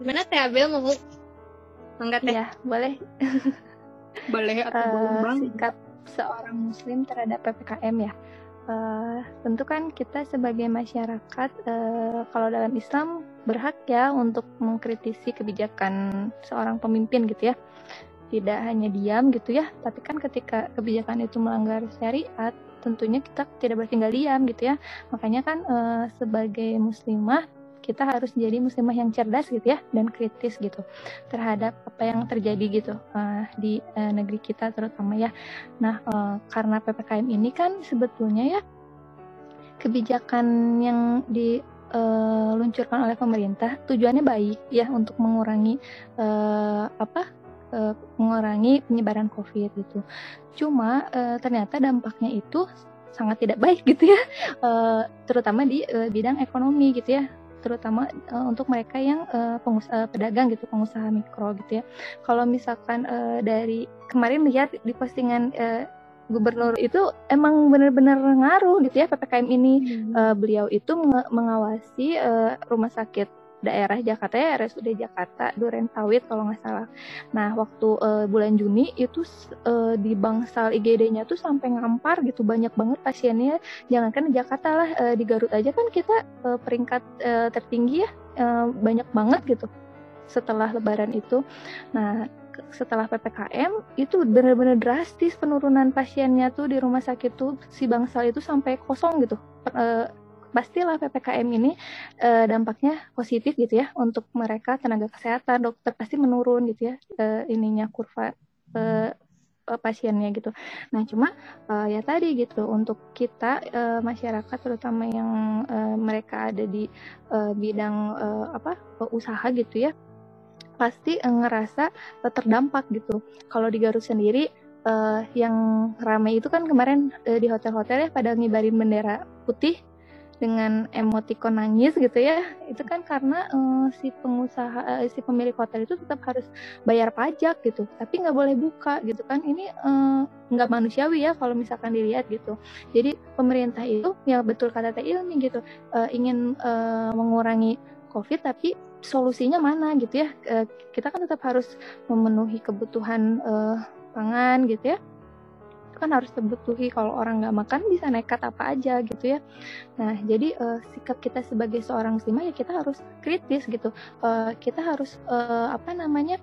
Gimana Teh Abel mau enggak Teh? Ya, boleh. boleh atau uh, belum bang? Sikap seorang muslim terhadap PPKM ya. Uh, tentu kan kita sebagai masyarakat uh, kalau dalam Islam berhak ya untuk mengkritisi kebijakan seorang pemimpin gitu ya. Tidak hanya diam gitu ya tapi kan ketika kebijakan itu melanggar syariat tentunya kita tidak bertinggal diam gitu ya. Makanya kan e, sebagai muslimah kita harus jadi muslimah yang cerdas gitu ya dan kritis gitu terhadap apa yang terjadi gitu uh, di uh, negeri kita terutama ya. Nah uh, karena ppkm ini kan sebetulnya ya kebijakan yang diluncurkan oleh pemerintah tujuannya baik ya untuk mengurangi uh, apa uh, mengurangi penyebaran COVID gitu. Cuma uh, ternyata dampaknya itu sangat tidak baik gitu ya, uh, terutama di uh, bidang ekonomi gitu ya, terutama uh, untuk mereka yang uh, pengusaha pedagang gitu, pengusaha mikro gitu ya. Kalau misalkan uh, dari kemarin lihat di postingan uh, gubernur itu emang benar-benar ngaruh gitu ya ppkm ini hmm. uh, beliau itu mengawasi uh, rumah sakit daerah Jakarta ya RSUD Jakarta Duren Sawit kalau nggak salah. Nah waktu uh, bulan Juni itu uh, di bangsal IGD-nya tuh sampai ngampar gitu banyak banget pasiennya. Jangankan di Jakarta lah uh, di Garut aja kan kita uh, peringkat uh, tertinggi ya uh, banyak banget gitu setelah Lebaran itu. Nah setelah ppkm itu benar-benar drastis penurunan pasiennya tuh di rumah sakit tuh si bangsal itu sampai kosong gitu pastilah PPKM ini uh, dampaknya positif gitu ya untuk mereka tenaga kesehatan dokter pasti menurun gitu ya uh, ininya kurva uh, pasiennya gitu. Nah cuma uh, ya tadi gitu untuk kita uh, masyarakat terutama yang uh, mereka ada di uh, bidang uh, apa usaha gitu ya pasti uh, ngerasa terdampak gitu. Kalau di Garut sendiri uh, yang ramai itu kan kemarin uh, di hotel-hotel ya pada ngibarin bendera putih dengan emotikon nangis gitu ya itu kan karena uh, si pengusaha uh, si pemilik hotel itu tetap harus bayar pajak gitu tapi nggak boleh buka gitu kan. Ini uh, nggak manusiawi ya kalau misalkan dilihat gitu. Jadi pemerintah itu ya betul kata Teh Ilmi gitu uh, ingin uh, mengurangi COVID tapi solusinya mana gitu ya? Uh, kita kan tetap harus memenuhi kebutuhan uh, pangan gitu ya kan harus terbutuhi kalau orang nggak makan bisa nekat apa aja gitu ya. Nah jadi uh, sikap kita sebagai seorang muslimah ya kita harus kritis gitu. Uh, kita harus uh, apa namanya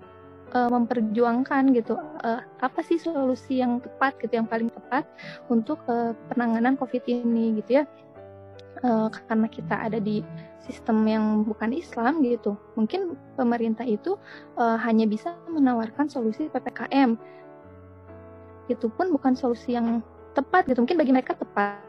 uh, memperjuangkan gitu uh, apa sih solusi yang tepat gitu yang paling tepat untuk uh, penanganan covid ini gitu ya. Uh, karena kita ada di sistem yang bukan Islam gitu mungkin pemerintah itu uh, hanya bisa menawarkan solusi ppkm itu pun bukan solusi yang tepat gitu. Mungkin bagi mereka tepat.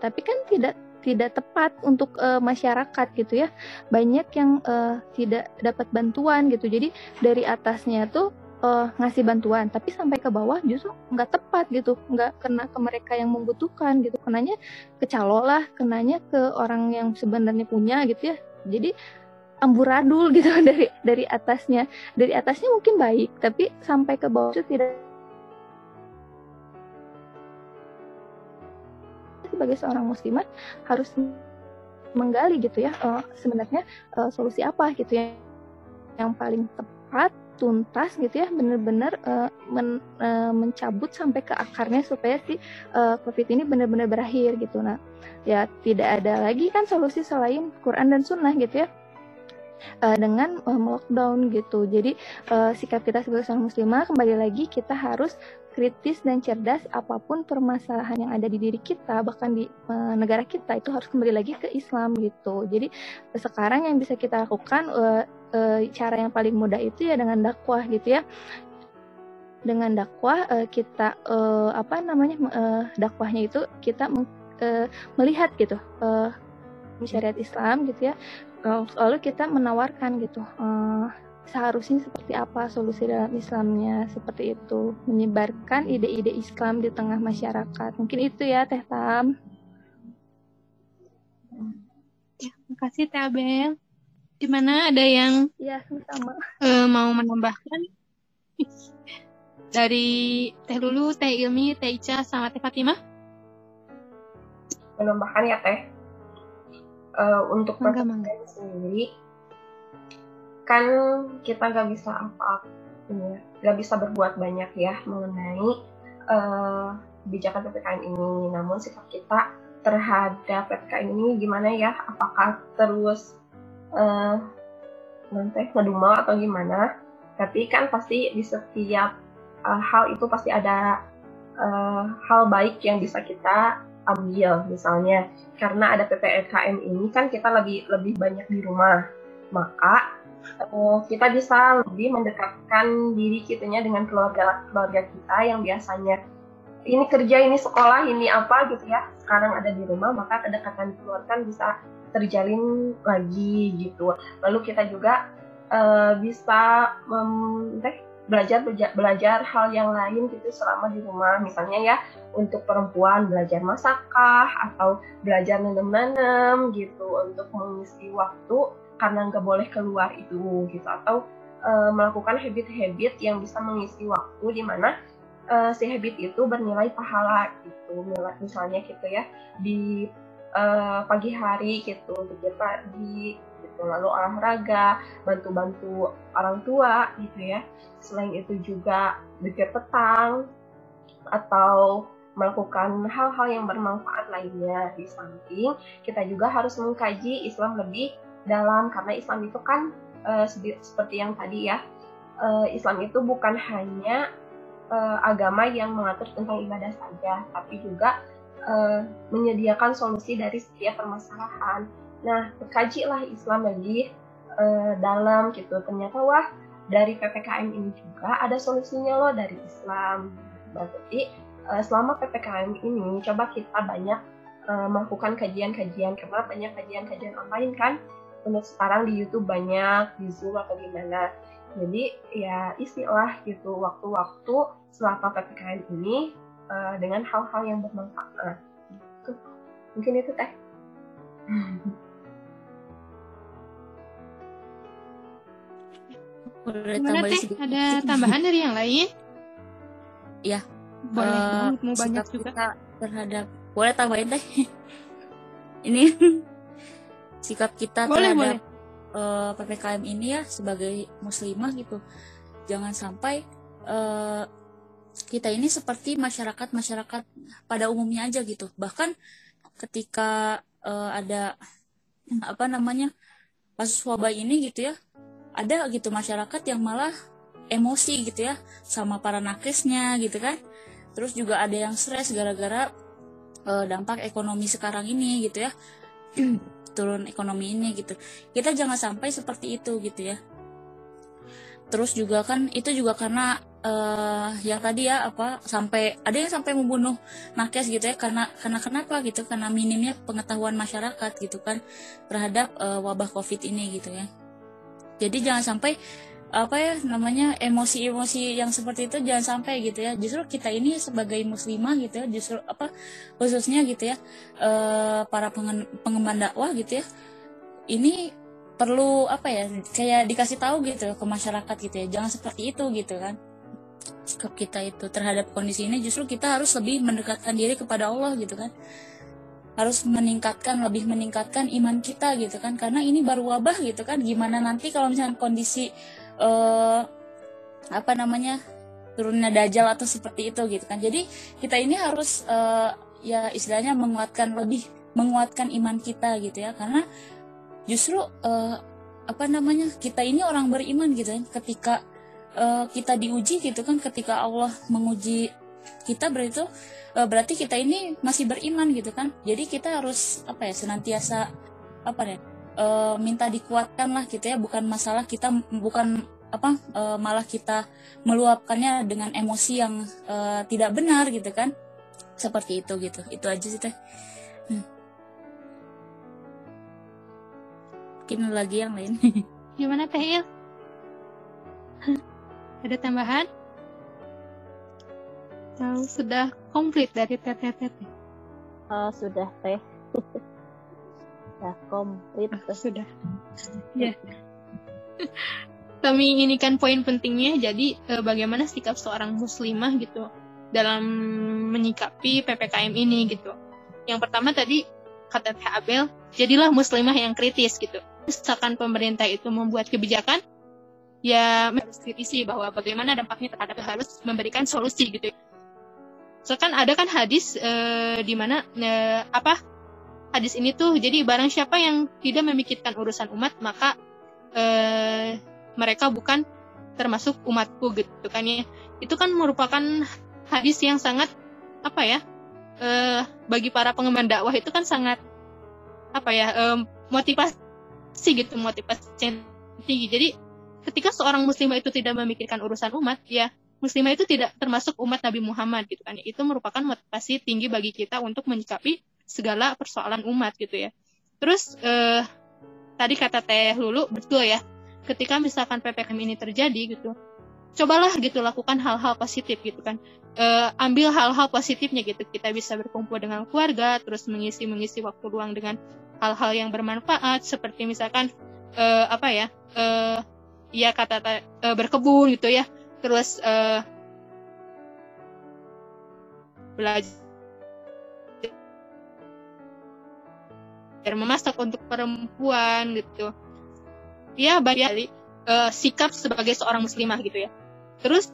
Tapi kan tidak tidak tepat untuk uh, masyarakat gitu ya. Banyak yang uh, tidak dapat bantuan gitu. Jadi dari atasnya tuh uh, ngasih bantuan tapi sampai ke bawah justru nggak tepat gitu. Nggak kena ke mereka yang membutuhkan gitu. Kenanya ke calo lah kenanya ke orang yang sebenarnya punya gitu ya. Jadi amburadul gitu dari dari atasnya. Dari atasnya mungkin baik tapi sampai ke bawah itu tidak sebagai seorang muslimat harus menggali gitu ya uh, sebenarnya uh, solusi apa gitu ya. Yang paling tepat tuntas gitu ya benar-benar uh, men, uh, mencabut sampai ke akarnya supaya si uh, covid ini benar-benar berakhir gitu. Nah ya tidak ada lagi kan solusi selain Quran dan Sunnah gitu ya uh, dengan uh, lockdown gitu. Jadi uh, sikap kita sebagai seorang muslimah kembali lagi kita harus kritis dan cerdas apa pun permasalahan yang ada di diri kita bahkan di uh, negara kita itu harus kembali lagi ke Islam gitu. Jadi sekarang yang bisa kita lakukan uh, uh, cara yang paling mudah itu ya dengan dakwah gitu ya. Dengan dakwah uh, kita uh, apa namanya uh, dakwahnya itu kita uh, melihat gitu uh, syariat Islam gitu ya lalu kita menawarkan gitu uh, seharusnya seperti apa solusi dalam Islamnya seperti itu? Menyebarkan ide-ide Islam di tengah masyarakat. Mungkin itu ya Teh Tam. Ya makasih Teh Abel. Gimana? Ada yang ya sama uh, mau menambahkan? Dari Teh Lulu Teh Ilmi Teh Ica sama Teh Fatimah? Menambahkan ya Teh uh, untuk PPKM sendiri kan kita nggak bisa apa-apa ya. Nggak bisa berbuat banyak ya mengenai uh, kebijakan ppkm ini. Namun sikap kita terhadap ppkm ini gimana ya? Apakah terus uh, nanti ngedumel atau gimana? Tapi kan pasti di setiap uh, hal itu pasti ada uh, hal baik yang bisa kita ambil. Misalnya karena ada ppkm ini kan kita lebih lebih banyak di rumah. Maka uh, kita bisa lebih mendekatkan diri kitanya dengan keluarga keluarga kita yang biasanya ini kerja ini sekolah ini apa gitu ya. Sekarang ada di rumah maka kedekatan keluarga bisa terjalin lagi gitu. Lalu kita juga uh, bisa mem, belajar belajar hal yang lain gitu selama di rumah. Misalnya ya untuk perempuan belajar masakkah atau belajar nanam-nanam gitu untuk mengisi waktu karena nggak boleh keluar itu gitu. Atau uh, melakukan habit-habit yang bisa mengisi waktu di mana uh, si habit itu bernilai pahala gitu. Misalnya gitu ya di uh, pagi hari gitu pagi gitu lalu olahraga bantu-bantu orang tua gitu ya selain itu juga pikir petang atau melakukan hal-hal yang bermanfaat lainnya di samping kita juga harus mengkaji Islam lebih dalam karena Islam itu kan uh, seperti yang tadi ya uh, Islam itu bukan hanya uh, agama yang mengatur tentang ibadah saja tapi juga menyediakan solusi dari setiap permasalahan. Nah, kajilah Islam lebih uh, dalam gitu. Ternyata wah dari ppkm ini juga ada solusinya loh dari Islam. Berarti uh, selama ppkm ini coba kita banyak uh, melakukan kajian-kajian karena banyak kajian-kajian online kan untuk sekarang di YouTube banyak di Zoom atau gimana jadi ya istilah gitu waktu-waktu selama ppkm ini uh, dengan hal-hal yang bermanfaat gitu. mungkin itu teh Gimana teh? Ada tambahan dari yang lain? Ya. Boleh, uh, mau banyak juga. terhadap boleh tambahin teh. Ini sikap kita boleh, terhadap boleh. Uh, ppkm ini ya sebagai muslimah gitu jangan sampai uh, kita ini seperti masyarakat masyarakat pada umumnya aja gitu bahkan ketika uh, ada apa namanya kasus wabah ini gitu ya ada gitu masyarakat yang malah emosi gitu ya sama para nakesnya gitu kan. Terus juga ada yang stres gara-gara uh, dampak ekonomi sekarang ini gitu ya. Turun ekonomi ini gitu. Kita jangan sampai seperti itu gitu ya. Terus juga kan itu juga karena uh, yang tadi ya apa sampai ada yang sampai membunuh nakes gitu ya. Karena karena kenapa gitu? Karena minimnya pengetahuan masyarakat gitu kan terhadap uh, wabah covid ini gitu ya jadi jangan sampai apa ya namanya emosi-emosi yang seperti itu jangan sampai gitu ya. Justru kita ini sebagai muslimah gitu ya justru apa khususnya gitu ya eh, para pengemban dakwah gitu ya ini perlu apa ya kayak dikasih tahu gitu ke masyarakat gitu ya. Jangan seperti itu gitu kan. Sikap kita itu terhadap kondisi ini justru kita harus lebih mendekatkan diri kepada Allah gitu kan harus meningkatkan lebih meningkatkan iman kita gitu kan. Karena ini baru wabah gitu kan. Gimana nanti kalau misalnya kondisi eh apa namanya turunnya dajjal atau seperti itu gitu kan. Jadi kita ini harus eh, ya istilahnya menguatkan lebih menguatkan iman kita gitu ya. Karena justru eh, apa namanya kita ini orang beriman gitu kan. Ketika eh, kita diuji gitu kan. Ketika Allah menguji kita berarti eh, berarti kita ini masih beriman gitu kan jadi kita harus apa ya senantiasa apa ya eh, minta dikuatkan lah gitu ya bukan masalah kita bukan apa eh, malah kita meluapkannya dengan emosi yang eh, tidak benar gitu kan seperti itu gitu itu aja sih teh Hmm. mungkin lagi yang lain Gimana Teh? Ada tambahan? Atau sudah komplit dari teteh-teteh? Eh, sudah teh. sudah komplit. Sudah. Ya. Kami ini kan poin pentingnya, jadi eh, bagaimana sikap seorang muslimah gitu dalam menyikapi PPKM ini gitu. Yang pertama tadi kata Teh Abel, jadilah muslimah yang kritis gitu. Misalkan pemerintah itu membuat kebijakan, ya harus kritisi bahwa bagaimana dampaknya terhadap harus memberikan solusi gitu. So kan ada kan hadis eh, di mana eh, apa hadis ini tuh jadi barang siapa yang tidak memikirkan urusan umat maka eh, mereka bukan termasuk umatku gitu kan ya. Itu kan merupakan hadis yang sangat apa ya eh, bagi para pengemban dakwah itu kan sangat apa ya eh, motivasi gitu motivasi tinggi. Jadi ketika seorang muslimah itu tidak memikirkan urusan umat ya muslimah itu tidak termasuk umat Nabi Muhammad gitu kan. Itu merupakan motivasi tinggi bagi kita untuk menyikapi segala persoalan umat gitu ya. Terus eh, tadi kata Teh Lulu betul ya ketika misalkan PPKM ini terjadi gitu cobalah gitu lakukan hal-hal positif gitu kan. Eh, ambil hal-hal positifnya gitu. Kita bisa berkumpul dengan keluarga terus mengisi mengisi waktu luang dengan hal-hal yang bermanfaat seperti misalkan eh, apa ya eh, ya kata ta- eh, berkebun gitu ya terus eh, belajar memasak untuk perempuan gitu. Ya banyak eh, sikap sebagai seorang muslimah gitu ya. Terus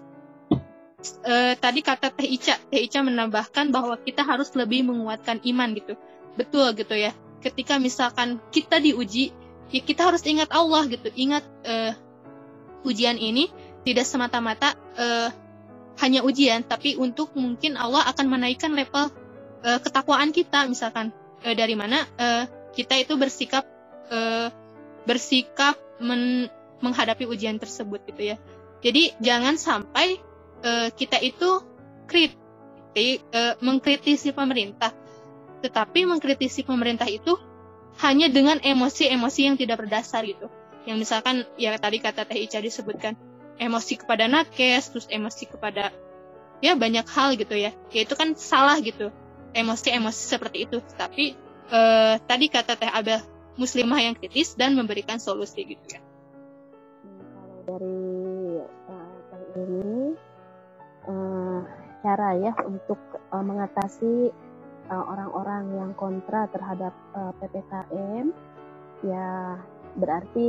eh, tadi kata Teh Ica Teh Ica menambahkan bahwa kita harus lebih menguatkan iman gitu. Betul gitu ya. Ketika misalkan kita diuji ya kita harus ingat Allah gitu. Ingat eh, ujian ini tidak semata-mata eh, hanya ujian tapi untuk mungkin Allah akan menaikkan level eh, ketakwaan kita misalkan. Eh, dari mana eh, kita itu bersikap eh, bersikap men- menghadapi ujian tersebut gitu ya. Jadi jangan sampai eh, kita itu kritik eh, mengkritisi pemerintah. Tetapi mengkritisi pemerintah itu hanya dengan emosi-emosi yang tidak berdasar gitu. Yang misalkan ya tadi kata Teh Ica disebutkan emosi kepada nakes terus emosi kepada ya banyak hal gitu ya. Ya itu kan salah gitu. Emosi-emosi seperti itu. Tapi eh, tadi kata Teh Abel muslimah yang kritis dan memberikan solusi gitu ya. Kalau dari eh, Teh ini eh, cara ya untuk eh, mengatasi orang-orang yang kontra terhadap eh, ppkm ya berarti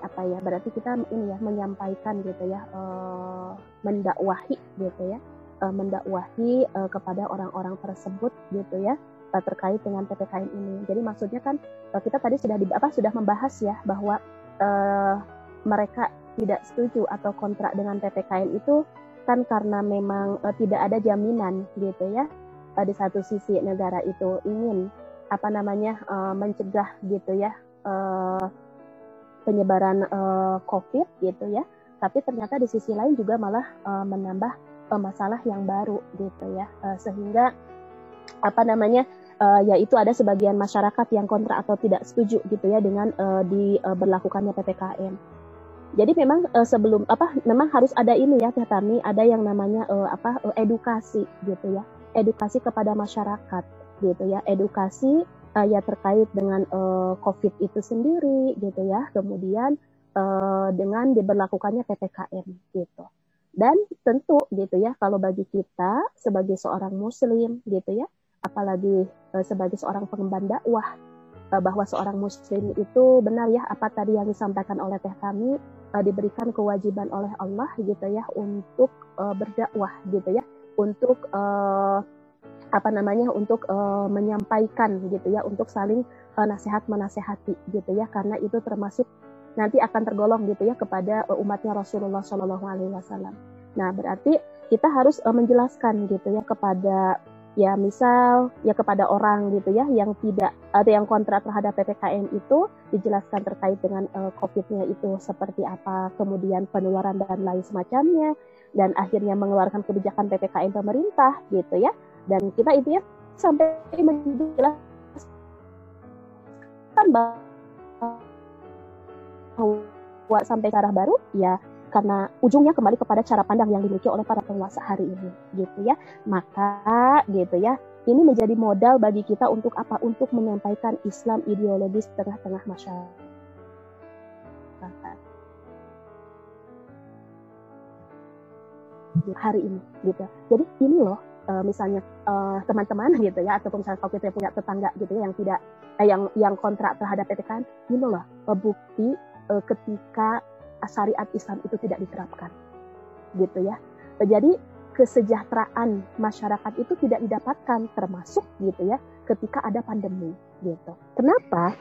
apa ya berarti kita ini ya menyampaikan gitu ya eh, mendakwahi gitu ya eh, mendakwahi eh, kepada orang-orang tersebut gitu ya terkait dengan ppkm ini. Jadi maksudnya kan kita tadi sudah di, apa sudah membahas ya bahwa eh, mereka tidak setuju atau kontrak dengan ppkm itu kan karena memang eh, tidak ada jaminan gitu ya Eh, di satu sisi negara itu ingin apa namanya eh, mencegah gitu ya eh, penyebaran eh, COVID gitu ya. Tapi ternyata di sisi lain juga malah eh, menambah eh, masalah yang baru gitu ya. Eh, sehingga apa namanya eh, yaitu ada sebagian masyarakat yang kontra atau tidak setuju gitu ya dengan eh, diberlakukannya ppkm. Jadi memang uh, sebelum apa memang harus ada ini ya Teh Tami, ada yang namanya uh, apa uh, edukasi gitu ya. Edukasi kepada masyarakat gitu ya. Edukasi uh, ya terkait dengan uh, Covid itu sendiri gitu ya. Kemudian uh, dengan diberlakukannya PPKM gitu. Dan tentu gitu ya kalau bagi kita sebagai seorang muslim gitu ya, apalagi uh, sebagai seorang pengemban dakwah uh, bahwa seorang muslim itu benar ya apa tadi yang disampaikan oleh teh kami uh, diberikan kewajiban oleh Allah gitu ya untuk uh, berdakwah gitu ya untuk uh, apa namanya untuk uh, menyampaikan gitu ya untuk saling uh, nasihat menasehati gitu ya karena itu termasuk nanti akan tergolong gitu ya kepada uh, umatnya Rasulullah Shallallahu Alaihi Wasallam. Nah berarti kita harus uh, menjelaskan gitu ya kepada ya misal ya kepada orang gitu ya yang tidak atau yang kontra terhadap ppkm itu dijelaskan terkait dengan uh, covid-nya itu seperti apa kemudian penularan dan lain semacamnya dan akhirnya mengeluarkan kebijakan ppkm pemerintah gitu ya dan kita itu ya sampai menjelaskan bahwa sampai cara baru ya karena ujungnya kembali kepada cara pandang yang dimiliki oleh para penguasa hari ini gitu ya. Maka gitu ya ini menjadi modal bagi kita untuk apa? Untuk menyampaikan Islam ideologis tengah-tengah masyarakat. Hari ini gitu. Jadi ini loh uh, misalnya uh, teman-teman gitu ya ataupun misalnya kalau kita punya tetangga gitu ya yang tidak eh, yang yang kontrak terhadap PPKM ini loh bukti uh, ketika syariat Islam itu tidak diterapkan. Gitu ya. Jadi kesejahteraan masyarakat itu tidak didapatkan termasuk gitu ya ketika ada pandemi gitu. Kenapa?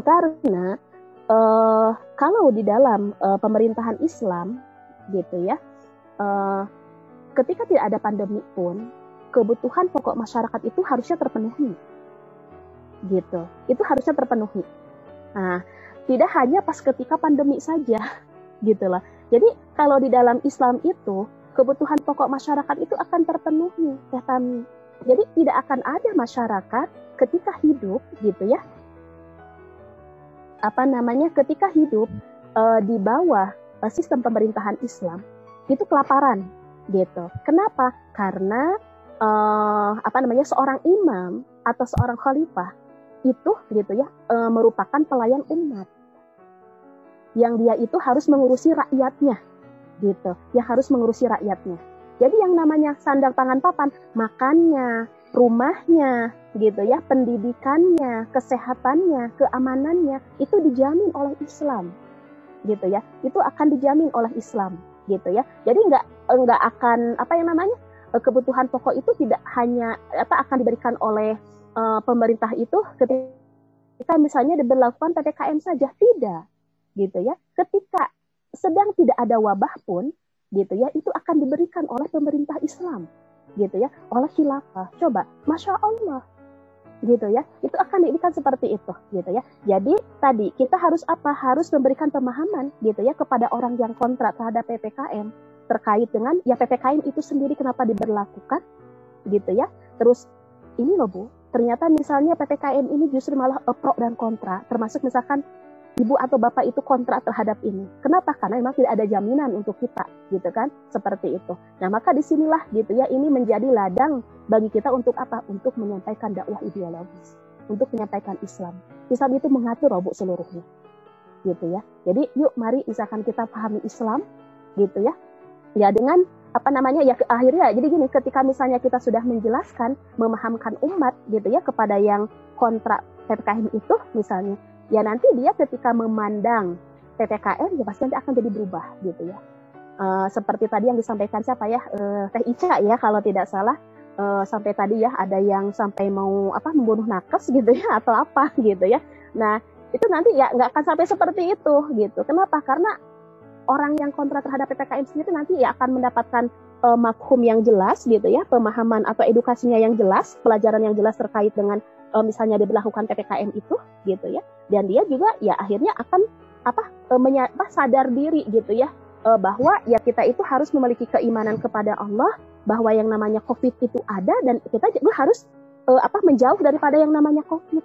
Karena uh, kalau di dalam uh, pemerintahan Islam gitu ya, uh, ketika tidak ada pandemi pun kebutuhan pokok masyarakat itu harusnya terpenuhi, gitu. Itu harusnya terpenuhi. Nah, tidak hanya pas ketika pandemi saja, gitu loh. Jadi kalau di dalam Islam itu kebutuhan pokok masyarakat itu akan terpenuhi, ya Jadi tidak akan ada masyarakat ketika hidup gitu ya. Apa namanya? Ketika hidup uh, di bawah uh, sistem pemerintahan Islam itu kelaparan gitu. Kenapa? Karena uh, apa namanya? seorang imam atau seorang khalifah itu gitu ya uh, merupakan pelayan umat yang dia itu harus mengurusi rakyatnya gitu ya harus mengurusi rakyatnya jadi yang namanya sandang pangan papan makannya rumahnya gitu ya pendidikannya kesehatannya keamanannya itu dijamin oleh Islam gitu ya itu akan dijamin oleh Islam gitu ya jadi nggak nggak akan apa yang namanya eh, kebutuhan pokok itu tidak hanya apa akan diberikan oleh uh, pemerintah itu ketika misalnya diberlakukan ppkm saja tidak gitu ya. Ketika sedang tidak ada wabah pun gitu ya, itu akan diberikan oleh pemerintah Islam gitu ya, oleh khilafah. Coba, masya Allah gitu ya. Itu akan diberikan seperti itu gitu ya. Jadi tadi kita harus apa? Harus memberikan pemahaman gitu ya kepada orang yang kontrak terhadap ppkm terkait dengan ya ppkm itu sendiri kenapa diberlakukan gitu ya. Terus ini loh bu ternyata misalnya ppkm ini justru malah pro dan kontra termasuk misalkan ibu atau bapak itu kontrak terhadap ini. Kenapa? Karena memang tidak ada jaminan untuk kita, gitu kan? Seperti itu. Nah, maka di sinilah gitu ya, ini menjadi ladang bagi kita untuk apa? Untuk menyampaikan dakwah ideologis, untuk menyampaikan Islam. Islam itu mengatur robok seluruhnya, gitu ya. Jadi yuk mari misalkan kita pahami Islam, gitu ya. Ya dengan apa namanya ya akhirnya jadi gini ketika misalnya kita sudah menjelaskan memahamkan umat gitu ya kepada yang kontrak PPKM itu misalnya ya nanti dia ketika memandang PPKM ya pasti nanti akan jadi berubah gitu ya. Uh, seperti tadi yang disampaikan siapa ya uh, Teh Ica ya kalau tidak salah uh, sampai tadi ya ada yang sampai mau apa membunuh nakes gitu ya atau apa gitu ya. Nah itu nanti ya nggak akan sampai seperti itu gitu. Kenapa? Karena orang yang kontra terhadap PPKM sendiri nanti ya akan mendapatkan uh, makhum yang jelas gitu ya, pemahaman atau edukasinya yang jelas, pelajaran yang jelas terkait dengan uh, misalnya diberlakukan PPKM itu gitu ya dan dia juga ya akhirnya akan apa, uh, menya, apa sadar diri gitu ya uh, bahwa ya kita itu harus memiliki keimanan kepada Allah bahwa yang namanya COVID itu ada dan kita juga harus uh, apa menjauh daripada yang namanya COVID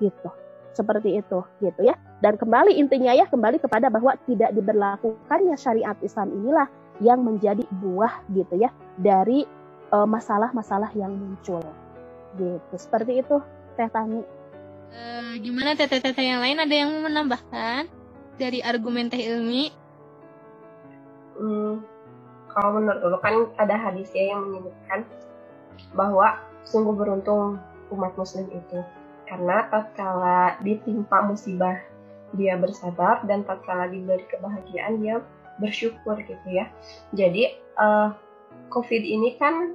gitu seperti itu gitu ya Dan kembali intinya ya kembali kepada bahwa tidak diberlakukannya syariat Islam inilah yang menjadi buah gitu ya dari masalah-masalah yang muncul. Gitu. Seperti itu Teh Tani. Eh, gimana teteh-teteh yang lain ada yang mau menambahkan dari argumen teh ilmi? Hmm, kalau menurut dulu kan ada hadis ya yang menyebutkan bahwa sungguh beruntung umat muslim itu karena tatkala ditimpa musibah dia bersabar dan tatkala diberi kebahagiaan dia bersyukur gitu ya. Jadi uh, COVID ini kan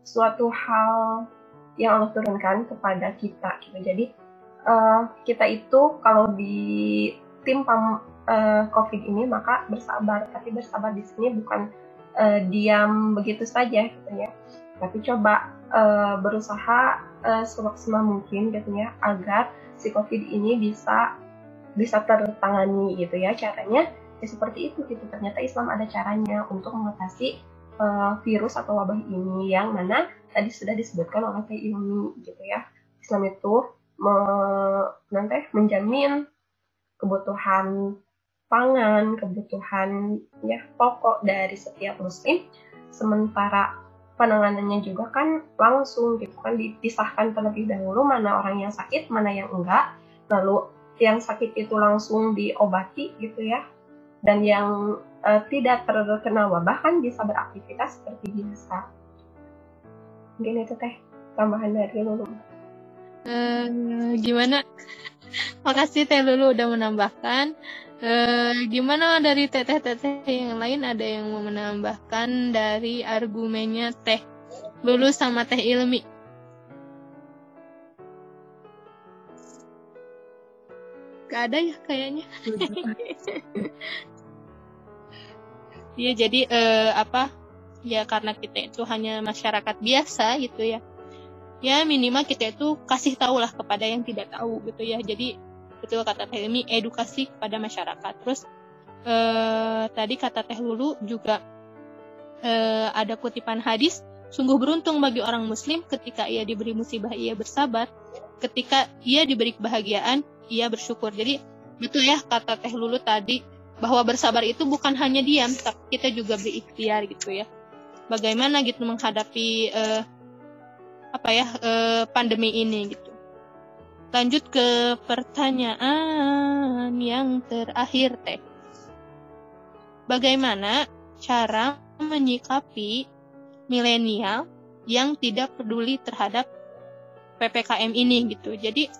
suatu hal yang Allah turunkan kepada kita gitu. Jadi uh, kita itu kalau ditimpa uh, COVID ini maka bersabar. Tapi bersabar di sini bukan uh, diam begitu saja gitu ya. Tapi coba uh, berusaha uh, semaksimal mungkin gitu ya agar si COVID ini bisa bisa tertangani gitu ya caranya ya seperti itu gitu ternyata Islam ada caranya untuk mengatasi uh, virus atau wabah ini yang mana tadi sudah disebutkan oleh Teh Ilmi gitu ya. Islam itu me, nanti menjamin kebutuhan pangan kebutuhan ya pokok dari setiap muslim. Sementara penanganannya juga kan langsung gitu kan dipisahkan terlebih dahulu mana orang yang sakit mana yang enggak. Lalu yang sakit itu langsung diobati gitu ya. Dan yang uh, tidak terkena wabah kan bisa beraktivitas seperti biasa mungkin itu teh tambahan dari Lulu uh, gimana? Makasih teh Lulu udah menambahkan. Uh, gimana dari teteh-teteh yang lain? Ada yang mau menambahkan dari argumennya teh Lulu sama teh Ilmi? Gak ada ya kayaknya. Iya jadi eh, apa ya karena kita itu hanya masyarakat biasa gitu ya. Ya minimal kita itu kasih tahu lah kepada yang tidak tahu gitu ya. Jadi betul kata Teh Ilmi edukasi kepada masyarakat. Terus eh, tadi kata Teh Lulu juga eh, ada kutipan hadis sungguh beruntung bagi orang muslim ketika ia diberi musibah ia bersabar, ketika ia diberi kebahagiaan ia bersyukur. Jadi betul ya kata Teh Lulu tadi bahwa bersabar itu bukan hanya diam, tapi kita juga berikhtiar gitu ya. Bagaimana gitu menghadapi uh, apa ya uh, pandemi ini gitu. Lanjut ke pertanyaan yang terakhir Teh. Bagaimana cara menyikapi milenial yang tidak peduli terhadap PPKM ini gitu. Jadi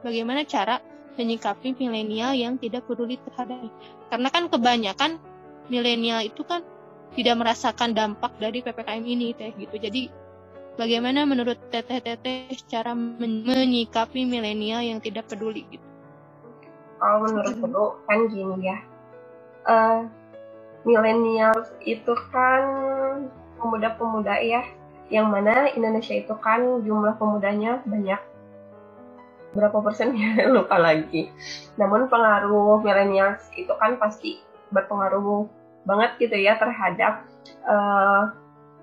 bagaimana cara menyikapi milenial yang tidak peduli terhadap karena kan kebanyakan milenial itu kan tidak merasakan dampak dari PPKM ini teh gitu. Jadi bagaimana menurut teteh-teteh cara men menyikapi milenial yang tidak peduli gitu? Kalau menurut dulu kan gini ya. Uh, milenial itu kan pemuda-pemuda ya. Yang mana Indonesia itu kan jumlah pemudanya banyak. Berapa persen? Ya lupa lagi. Namun pengaruh milenial itu kan pasti berpengaruh banget gitu ya terhadap uh,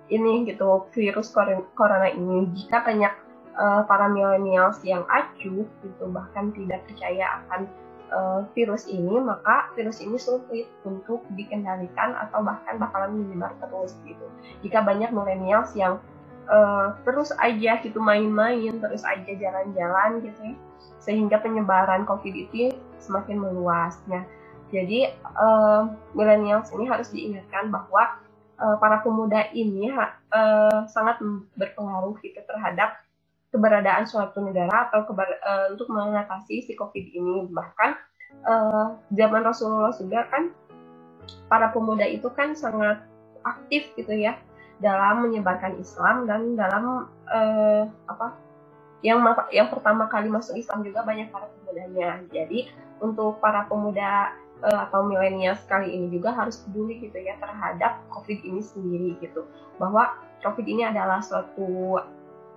ini gitu virus corona ini. Jika banyak uh, para milenials yang acuh gitu bahkan tidak percaya akan uh, virus ini, maka virus ini sulit untuk dikendalikan atau bahkan bakalan menyebar terus gitu. Jika banyak milenials yang uh, terus aja gitu main-main, terus aja jalan-jalan gitu ya, sehingga penyebaran COVID ini semakin meluasnya. Jadi uh, millennials ini harus diingatkan bahwa uh, para pemuda ini uh, sangat berpengaruh gitu terhadap keberadaan suatu negara atau keber, uh, untuk mengatasi si COVID ini. Bahkan uh, zaman Rasulullah juga kan para pemuda itu kan sangat aktif gitu ya dalam menyebarkan Islam dan dalam uh, apa yang yang pertama kali masuk Islam juga banyak para pemudanya. Jadi untuk para pemuda atau milenial sekali ini juga harus peduli gitu ya terhadap COVID ini sendiri gitu. Bahwa COVID ini adalah suatu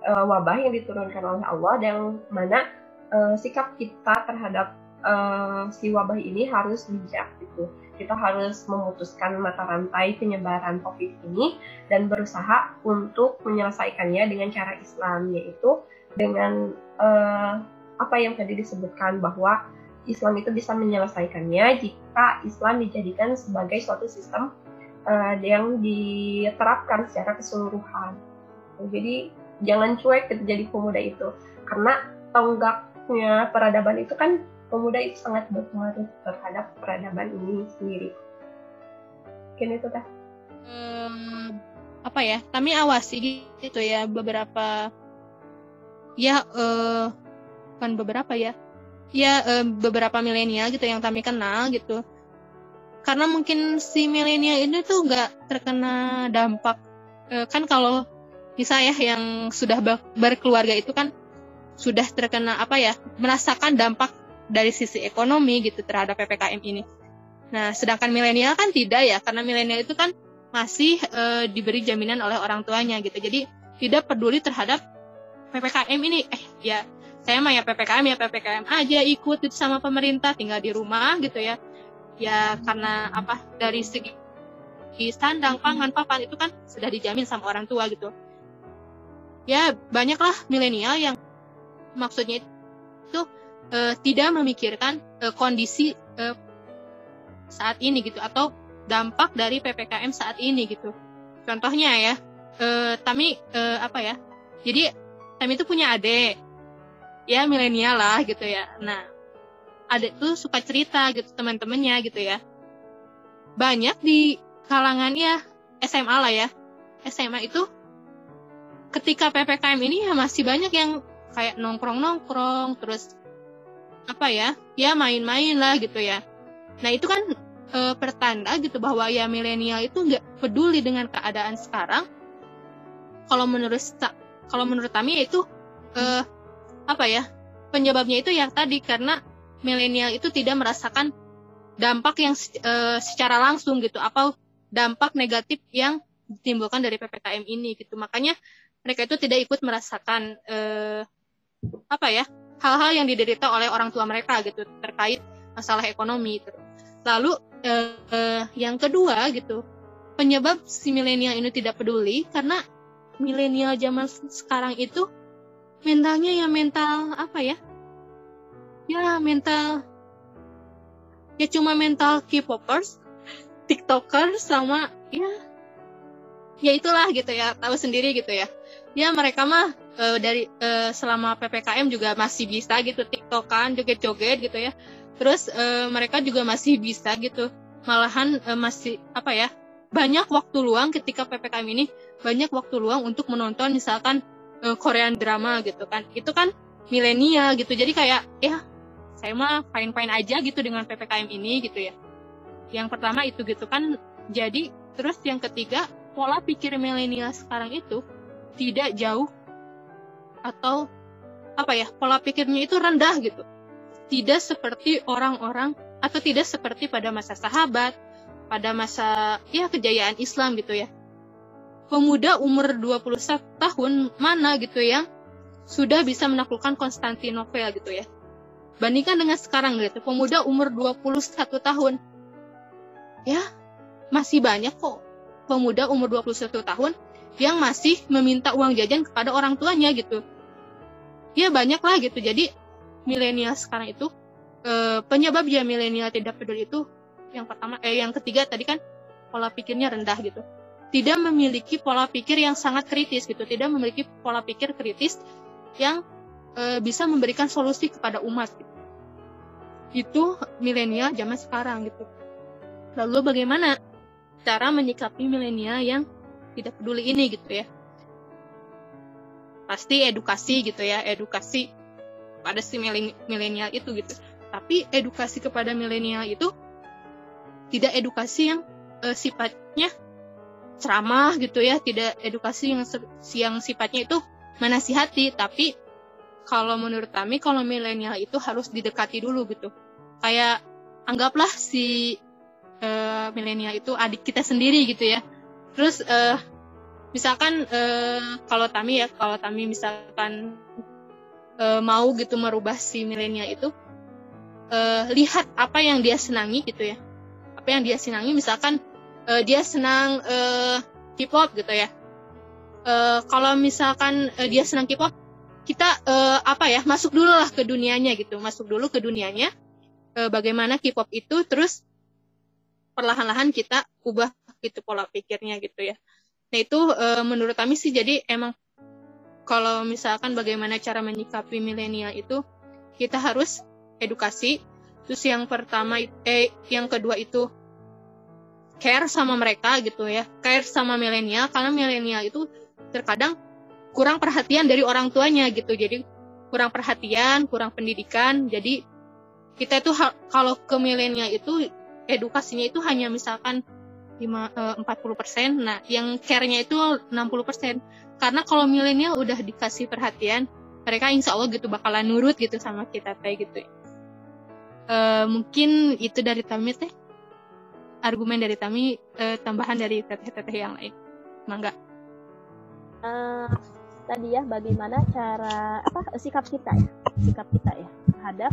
uh, wabah yang diturunkan oleh Allah dan mana uh, sikap kita terhadap uh, si wabah ini harus bijak gitu kita harus memutuskan mata rantai penyebaran COVID ini dan berusaha untuk menyelesaikannya dengan cara Islam, yaitu dengan uh, apa yang tadi disebutkan bahwa Islam itu bisa menyelesaikannya jika Islam dijadikan sebagai suatu sistem uh, yang diterapkan secara keseluruhan. Jadi jangan cuek gitu jadi pemuda itu karena tonggaknya peradaban itu kan pemuda itu sangat berpengaruh terhadap peradaban ini sendiri. Mungkin itu dah. Um, apa ya? Kami awasi gitu ya beberapa ya uh, bukan beberapa ya ya uh, beberapa milenial gitu yang kami kenal gitu. Karena mungkin si milenial ini tuh nggak terkena dampak uh, kan kalau bisa ya yang sudah berkeluarga itu kan sudah terkena apa ya merasakan dampak dari sisi ekonomi gitu terhadap ppkm ini. Nah sedangkan milenial kan tidak ya karena milenial itu kan masih uh, diberi jaminan oleh orang tuanya gitu. Jadi tidak peduli terhadap ppkm ini. Eh ya saya mah ya ppkm ya ppkm aja ikut itu sama pemerintah tinggal di rumah gitu ya. Ya karena apa dari segi sandang pangan papan itu kan sudah dijamin sama orang tua gitu. Ya banyaklah milenial yang maksudnya itu uh, tidak memikirkan uh, kondisi uh, saat ini gitu atau dampak dari ppkm saat ini gitu. Contohnya ya uh, Tami uh, apa ya jadi Tami itu punya adik ya milenial lah gitu ya. Nah ada tuh suka cerita gitu teman-temannya gitu ya. Banyak di kalangan ya SMA lah ya. SMA itu ketika ppkm ini ya masih banyak yang kayak nongkrong-nongkrong terus apa ya ya main-main lah gitu ya. Nah itu kan e, pertanda gitu bahwa ya milenial itu nggak peduli dengan keadaan sekarang. Kalau menurut kalau menurut kami itu e, apa ya penyebabnya itu yang tadi karena milenial itu tidak merasakan dampak yang e, secara langsung gitu apa dampak negatif yang ditimbulkan dari ppkm ini gitu makanya mereka itu tidak ikut merasakan e, apa ya hal-hal yang diderita oleh orang tua mereka gitu terkait masalah ekonomi gitu. lalu e, e, yang kedua gitu penyebab si milenial ini tidak peduli karena milenial zaman sekarang itu mentalnya ya mental apa ya? Ya mental. Ya cuma mental K-popers tiktokers sama ya ya itulah gitu ya tahu sendiri gitu ya. Ya mereka mah e, dari e, selama ppkm juga masih bisa gitu tiktokan joget-joget gitu ya. Terus e, mereka juga masih bisa gitu. Malahan e, masih apa ya banyak waktu luang ketika ppkm ini banyak waktu luang untuk menonton misalkan uh, Korean drama gitu kan. Itu kan milenial gitu. Jadi kayak ya saya mah fine fine aja gitu dengan ppkm ini gitu ya. Yang pertama itu gitu kan. Jadi terus yang ketiga pola pikir milenial sekarang itu tidak jauh atau apa ya pola pikirnya itu rendah gitu. Tidak seperti orang-orang atau tidak seperti pada masa sahabat pada masa ya kejayaan Islam gitu ya pemuda umur 21 tahun mana gitu yang sudah bisa menaklukkan Konstantinopel gitu ya. Bandingkan dengan sekarang gitu, pemuda umur 21 tahun. Ya, masih banyak kok pemuda umur 21 tahun yang masih meminta uang jajan kepada orang tuanya gitu. Ya banyak lah gitu. Jadi milenial sekarang itu eh, penyebab ya milenial tidak peduli itu yang pertama eh yang ketiga tadi kan pola pikirnya rendah gitu tidak memiliki pola pikir yang sangat kritis gitu, tidak memiliki pola pikir kritis yang e, bisa memberikan solusi kepada umat. Gitu. Itu milenial zaman sekarang gitu. Lalu bagaimana cara menyikapi milenial yang tidak peduli ini gitu ya? Pasti edukasi gitu ya, edukasi pada si milenial itu gitu. Tapi edukasi kepada milenial itu tidak edukasi yang e, sifatnya ceramah gitu ya, tidak edukasi yang yang sifatnya itu menasihati, tapi kalau menurut kami kalau milenial itu harus didekati dulu gitu. Kayak anggaplah si uh, milenial itu adik kita sendiri gitu ya. Terus uh, misalkan uh, kalau Tami ya, kalau Tami misalkan uh, mau gitu merubah si milenial itu uh, lihat apa yang dia senangi gitu ya. Apa yang dia senangi misalkan uh, dia senang uh, K-pop gitu ya. Uh, kalau misalkan uh, dia senang K-pop, kita uh, apa ya masuk dulu lah ke dunianya gitu, masuk dulu ke dunianya. uh, bagaimana K-pop itu terus perlahan-lahan kita ubah gitu pola pikirnya gitu ya. Nah itu uh, menurut kami sih jadi emang kalau misalkan bagaimana cara menyikapi milenial itu kita harus edukasi. Terus yang pertama eh yang kedua itu care sama mereka gitu ya. Care sama milenial karena milenial itu terkadang kurang perhatian dari orang tuanya gitu. Jadi kurang perhatian, kurang pendidikan. Jadi kita itu kalau ke milenial itu edukasinya itu hanya misalkan 5, 40%. Eh, nah, yang care-nya itu 60%. Karena kalau milenial udah dikasih perhatian, mereka insya Allah gitu bakalan nurut gitu sama kita kayak gitu. Uh, mungkin itu dari Tami teh. Argumen dari Tami, uh, tambahan dari teteh-teteh yang lain. Mangga. Uh, tadi ya bagaimana cara apa sikap kita ya? Sikap kita ya terhadap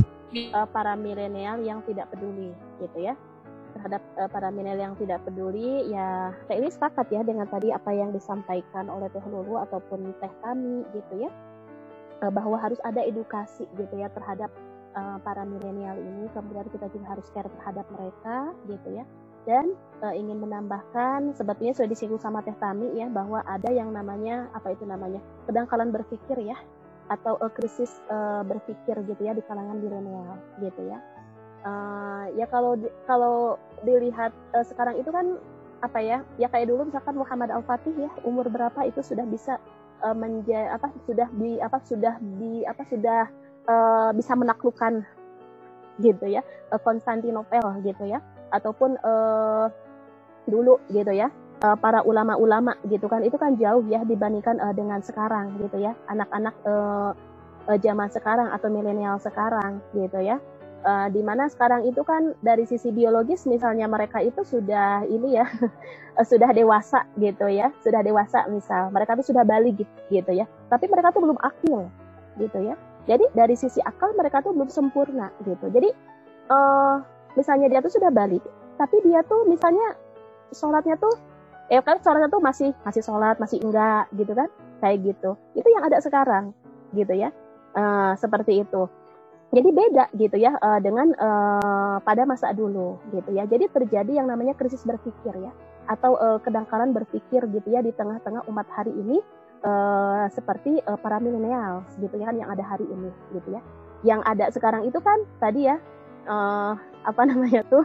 uh, para milenial yang tidak peduli gitu ya? Terhadap uh, para milenial yang tidak peduli ya Teh ini sepakat ya dengan tadi apa yang disampaikan oleh Teh Lulu ataupun Teh kami gitu ya? Uh, bahwa harus ada edukasi gitu ya terhadap uh, para milenial ini. Kemudian kita juga harus care terhadap mereka gitu ya dan uh, ingin menambahkan sebetulnya sudah disinggung sama Teh Tami ya bahwa ada yang namanya apa itu namanya kedangkalan berpikir ya atau uh, krisis uh, berpikir gitu ya di kalangan milenial gitu ya. Uh, ya kalau di, kalau dilihat uh, sekarang itu kan apa ya ya kayak dulu misalkan Muhammad Al Fatih ya umur berapa itu sudah bisa uh, menja apa sudah di apa sudah di apa sudah uh, bisa menaklukkan gitu ya Konstantinopel gitu ya ataupun uh, dulu gitu ya uh, para ulama-ulama gitu kan itu kan jauh ya dibandingkan uh, dengan sekarang gitu ya anak-anak uh, uh, zaman sekarang atau milenial sekarang gitu ya. Uh, di mana sekarang itu kan dari sisi biologis misalnya mereka itu sudah ini ya sudah dewasa gitu ya sudah dewasa misal mereka tuh sudah balik gitu ya tapi mereka tuh belum akil gitu ya. Jadi dari sisi akal mereka tuh belum sempurna gitu. Jadi uh, misalnya dia tuh sudah balik tapi dia tuh misalnya sholatnya tuh ya kan sholatnya tuh masih masih sholat masih enggak gitu kan kayak gitu itu yang ada sekarang gitu ya uh, seperti itu jadi beda gitu ya uh, dengan uh, pada masa dulu gitu ya. Jadi terjadi yang namanya krisis berpikir ya atau uh, kedangkalan berpikir gitu ya di tengah-tengah umat hari ini uh, seperti uh, para milenial gitu ya kan yang ada hari ini gitu ya. Yang ada sekarang itu kan tadi ya uh, apa namanya tuh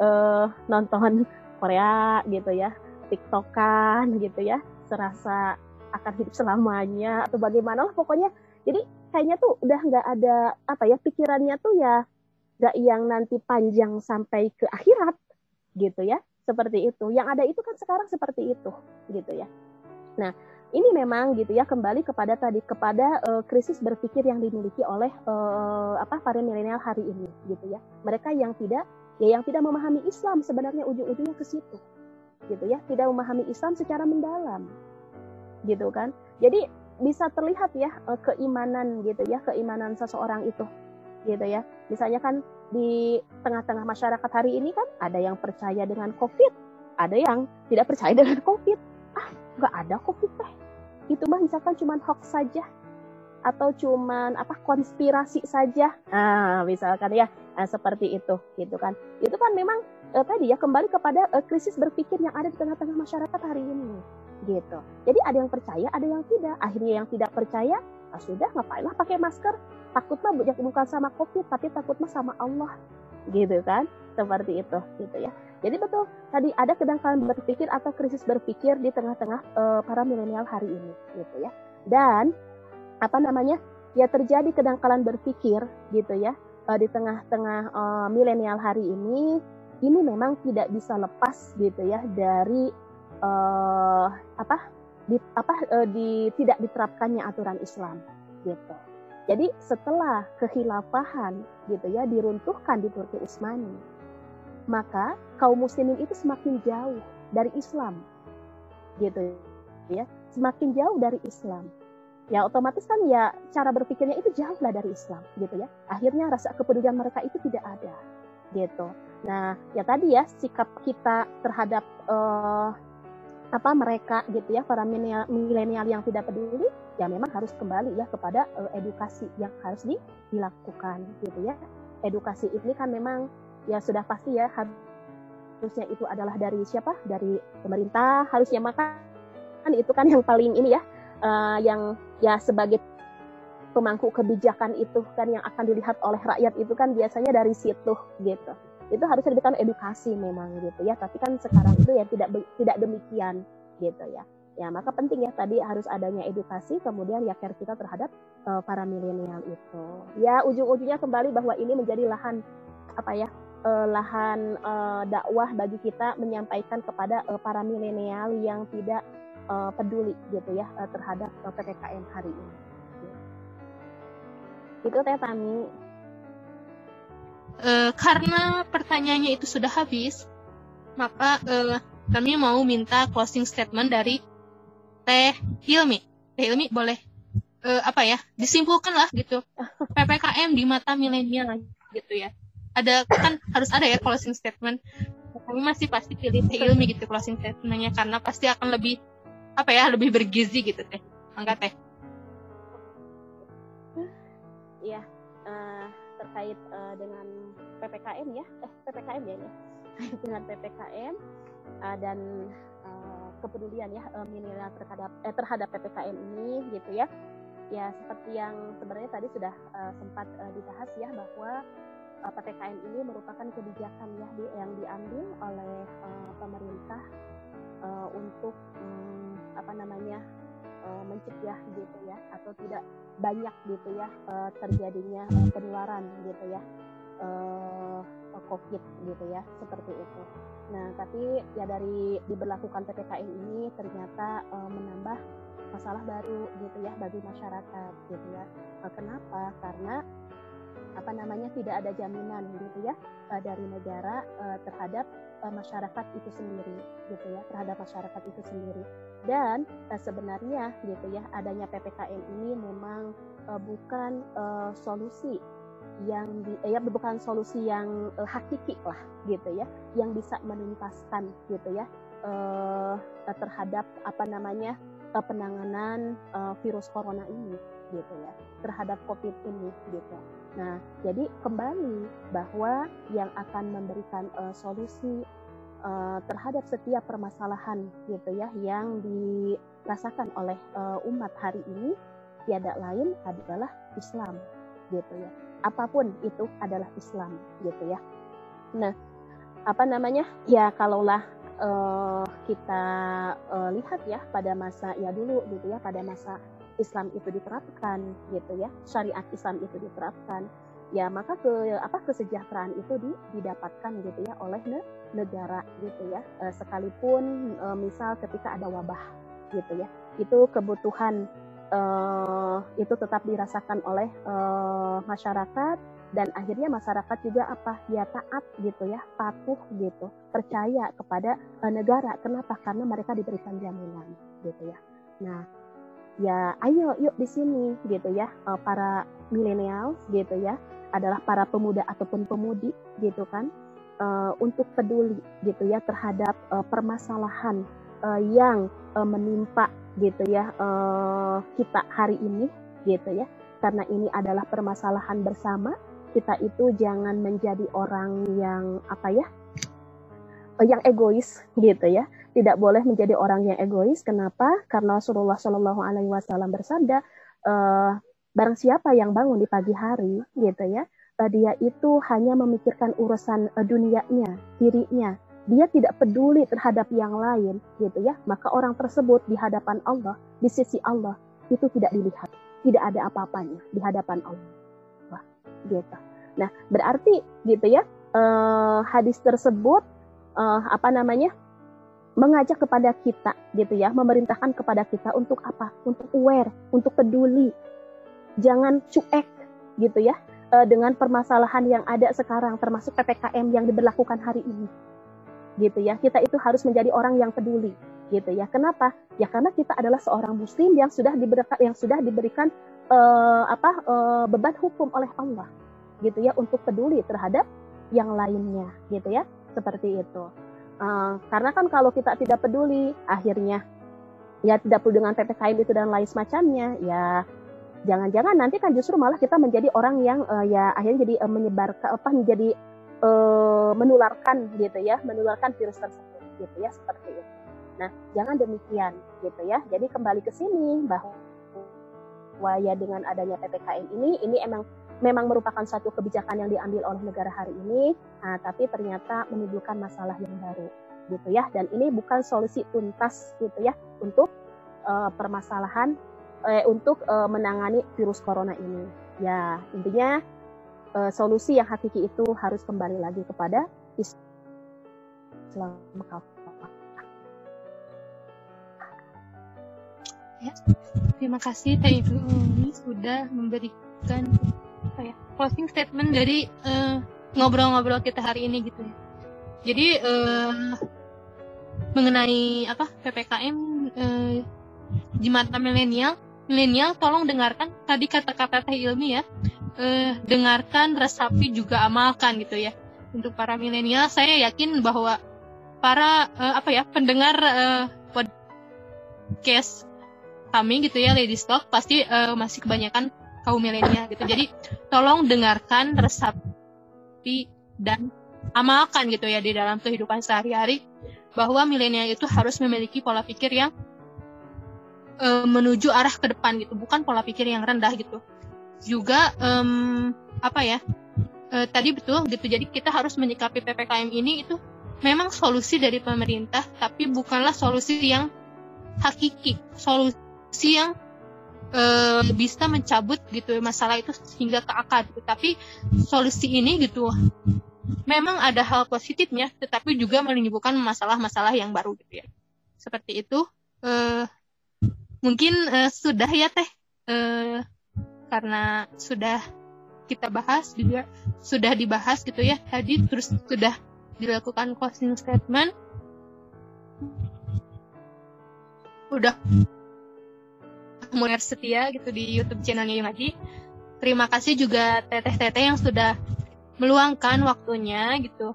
uh, nonton Korea gitu ya, TikTokan gitu ya, serasa akan hidup selamanya atau bagaimana lah pokoknya. Jadi kayaknya tuh udah nggak ada apa ya pikirannya tuh ya nggak yang nanti panjang sampai ke akhirat gitu ya seperti itu yang ada itu kan sekarang seperti itu gitu ya nah ini memang gitu ya kembali kepada tadi kepada uh, krisis berpikir yang dimiliki oleh uh, apa para milenial hari ini gitu ya. Mereka yang tidak ya yang tidak memahami Islam sebenarnya ujung-ujungnya ke situ gitu ya. Tidak memahami Islam secara mendalam gitu kan. Jadi bisa terlihat ya eh, keimanan gitu ya keimanan seseorang itu gitu ya. Misalnya kan di tengah-tengah masyarakat hari ini kan ada yang percaya dengan covid ada yang tidak percaya dengan covid. Ah nggak ada covid teh itu mah misalkan cuma hoax saja atau cuman apa konspirasi saja nah misalkan ya nah, seperti itu gitu kan itu kan memang eh, tadi ya kembali kepada eh, krisis berpikir yang ada di tengah-tengah masyarakat hari ini gitu. Jadi ada yang percaya, ada yang tidak. Akhirnya yang tidak percaya, ah sudah ngapain lah pakai masker? Takut mah bukan sama COVID, tapi takut mah sama Allah, gitu kan? Seperti itu, gitu ya. Jadi betul tadi ada kedangkalan berpikir atau krisis berpikir di tengah-tengah uh, para milenial hari ini, gitu ya. Dan apa namanya? Ya terjadi kedangkalan berpikir, gitu ya, uh, di tengah-tengah uh, milenial hari ini. Ini memang tidak bisa lepas, gitu ya, dari uh, apa di apa uh, di tidak diterapkannya aturan Islam gitu. Jadi setelah kekhilafahan gitu ya diruntuhkan di Turki Utsmani, maka kaum muslimin itu semakin jauh dari Islam. Gitu ya, semakin jauh dari Islam. Ya otomatis kan ya cara berpikirnya itu jauh lah dari Islam gitu ya. Akhirnya rasa kepedulian mereka itu tidak ada gitu. Nah, ya tadi ya sikap kita terhadap uh, apa mereka gitu ya para milenial yang tidak peduli ya memang harus kembali ya kepada uh, edukasi yang harus di, dilakukan gitu ya edukasi ini kan memang ya sudah pasti ya harusnya itu adalah dari siapa? Dari pemerintah. Harusnya maka kan itu kan yang paling ini ya uh, yang ya sebagai pemangku kebijakan itu kan yang akan dilihat oleh rakyat itu kan biasanya dari situ gitu. Itu harusnya diberikan edukasi memang gitu ya. Tapi kan sekarang itu ya tidak tidak demikian gitu ya. Ya maka penting ya tadi harus adanya edukasi kemudian ya care kita terhadap uh, para milenial itu. Ya ujung-ujungnya kembali bahwa ini menjadi lahan apa ya uh, lahan uh, dakwah bagi kita menyampaikan kepada uh, para milenial yang tidak uh, peduli gitu ya uh, terhadap uh, ppkm hari ini. Itu teh Tami uh, karena pertanyaannya itu sudah habis maka uh, kami mau minta closing statement dari Teh Hilmi. Teh Hilmi boleh uh, apa ya disimpulkan lah gitu. Ppkm di mata milenial gitu ya ada kan harus ada ya closing statement. Kami masih pasti pilih Teh Hilmi gitu closing statementnya karena pasti akan lebih apa ya lebih bergizi gitu teh. Angkat teh. Iya, uh, terkait uh, dengan ppkm ya. Eh ppkm ya, ya. dengan ppkm uh, dan kepedulian ya uh, milenial terhadap eh, terhadap ppkm ini gitu ya. Ya seperti yang sebenarnya tadi sudah uh, sempat uh, dibahas ya bahwa uh, ppkm ini merupakan kebijakan ya di, yang diambil oleh uh, pemerintah uh, untuk um, apa namanya mencegah gitu ya atau tidak banyak gitu ya terjadinya penularan gitu ya COVID gitu ya seperti itu. Nah tapi ya dari diberlakukan ppkm ini ternyata menambah masalah baru gitu ya bagi masyarakat gitu ya. Kenapa? Karena apa namanya tidak ada jaminan gitu ya uh, dari negara uh, terhadap uh, masyarakat itu sendiri gitu ya terhadap masyarakat itu sendiri. Dan sebenarnya gitu ya adanya ppkm ini memang bukan solusi yang eh, ya bukan solusi yang hakiki lah gitu ya yang bisa menuntaskan gitu ya terhadap apa namanya penanganan virus corona ini gitu ya terhadap covid ini gitu nah jadi kembali bahwa yang akan memberikan uh, solusi uh, terhadap setiap permasalahan gitu ya yang dirasakan oleh uh, umat hari ini tiada lain adalah Islam gitu ya apa pun itu adalah Islam gitu ya. Nah, apa namanya? Ya kalaulah uh, kita uh, lihat ya pada masa ya dulu gitu ya, pada masa Islam itu diterapkan gitu ya, syariat Islam itu diterapkan, ya maka ke apa kesejahteraan itu di, didapatkan gitu ya oleh ne, negara gitu ya, uh, sekalipun uh, misal ketika ada wabah gitu ya, itu kebutuhan uh, itu tetap dirasakan oleh uh, masyarakat. Dan akhirnya masyarakat juga apa ya taat gitu ya patuh gitu. Percaya kepada uh, negara. Kenapa? Karena mereka diberikan jaminan gitu ya. Nah ya ayo yuk di sini gitu ya. Uh, para milenial gitu ya adalah para pemuda ataupun pemudi gitu kan. Uh, untuk peduli gitu ya terhadap uh, permasalahan yang menimpa gitu ya kita hari ini gitu ya. Karena ini adalah permasalahan bersama kita itu jangan menjadi orang yang apa ya yang egois gitu ya tidak boleh menjadi orang yang egois. Kenapa? Karena Rasulullah Shallallahu Alaihi Wasallam bersabda uh, barang siapa yang bangun di pagi hari gitu ya uh, dia itu hanya memikirkan urusan uh, dunianya dirinya. Dia tidak peduli terhadap yang lain gitu ya. Maka orang tersebut di hadapan Allah di sisi Allah itu tidak dilihat. Tidak ada apa-apanya di hadapan Allah. Wah, gitu. Nah berarti gitu ya eh, hadis tersebut eh, apa namanya mengajak kepada kita gitu ya memerintahkan kepada kita untuk apa untuk aware untuk peduli jangan cuek gitu ya eh, dengan permasalahan yang ada sekarang termasuk ppkm yang diberlakukan hari ini gitu ya. Kita itu harus menjadi orang yang peduli gitu ya. Kenapa? Ya karena kita adalah seorang muslim yang sudah diberikan yang sudah diberikan uh, apa uh, beban hukum oleh Allah gitu ya untuk peduli terhadap yang lainnya gitu ya. Seperti itu. Uh, karena kan kalau kita tidak peduli akhirnya ya tidak perlu dengan PPKM itu dan lain semacamnya ya jangan-jangan nanti kan justru malah kita menjadi orang yang uh, ya akhirnya jadi uh, menyebar apa menjadi uh, menularkan gitu ya menularkan virus tersebut gitu ya seperti itu. Nah jangan demikian gitu ya. Jadi kembali ke sini bahwa ya dengan adanya ppkm ini ini emang memang merupakan satu kebijakan yang diambil oleh negara hari ini nah, tapi ternyata menimbulkan masalah yang baru gitu ya. Dan ini bukan solusi tuntas gitu ya untuk uh, permasalahan uh, untuk uh, menangani virus corona ini. Ya intinya uh, solusi yang hakiki itu harus kembali lagi kepada Islam Ya, terima kasih Teh Ibu sudah memberikan apa ya closing statement dari ngobrol-ngobrol uh, kita hari ini gitu ya. Jadi uh, mengenai apa ppkm uh, di mata milenial, milenial tolong dengarkan tadi kata-kata Teh Ilmi ya, uh, dengarkan, resapi juga amalkan gitu ya. Untuk para milenial, saya yakin bahwa para uh, apa ya pendengar uh, podcast kami gitu ya Lady Stock pasti uh, masih kebanyakan kaum milenial gitu. Jadi tolong dengarkan, resapi dan amalkan gitu ya di dalam kehidupan sehari-hari bahwa milenial itu harus memiliki pola pikir yang uh, menuju arah ke depan gitu, bukan pola pikir yang rendah gitu. Juga um, apa ya? Uh, tadi betul gitu. Jadi kita harus menyikapi PPKM ini itu memang solusi dari pemerintah, tapi bukanlah solusi yang hakiki, solusi yang uh, bisa mencabut gitu masalah itu hingga ke akar. Tapi solusi ini gitu memang ada hal positifnya, tetapi juga menimbulkan masalah-masalah yang baru gitu ya. Seperti itu. Uh, mungkin uh, sudah ya teh, uh, karena sudah kita bahas juga sudah dibahas gitu ya tadi terus sudah dilakukan closing statement udah mulai setia gitu di YouTube channelnya Yunaji terima kasih juga teteh-teteh yang sudah meluangkan waktunya gitu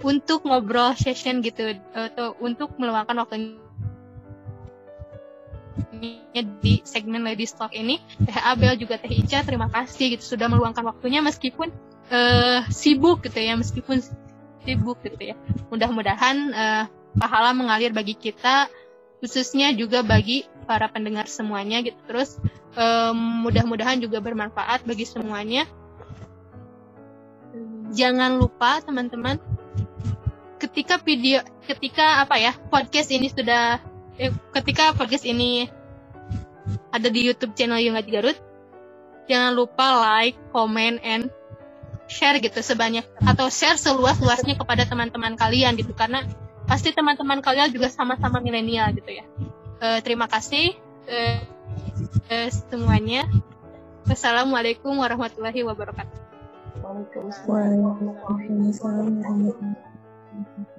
untuk ngobrol session gitu atau untuk meluangkan waktunya di segmen Ladies Talk ini. Teh Abel juga Teh Ica terima kasih gitu sudah meluangkan waktunya meskipun uh, sibuk gitu ya meskipun sibuk gitu ya. Mudah-mudahan uh, pahala mengalir bagi kita khususnya juga bagi para pendengar semuanya gitu. Terus um, mudah-mudahan juga bermanfaat bagi semuanya. Jangan lupa teman-teman ketika video ketika apa ya podcast ini sudah eh, ketika podcast ini ada di YouTube channel Yunga Garut jangan lupa like, comment, and share gitu sebanyak atau share seluas-luasnya kepada teman-teman kalian gitu. Karena pasti teman-teman kalian juga sama-sama milenial gitu ya. Uh, terima kasih uh, uh, semuanya. Wassalamualaikum warahmatullahi wabarakatuh. Waalaikumsalam warahmatullahi wabarakatuh.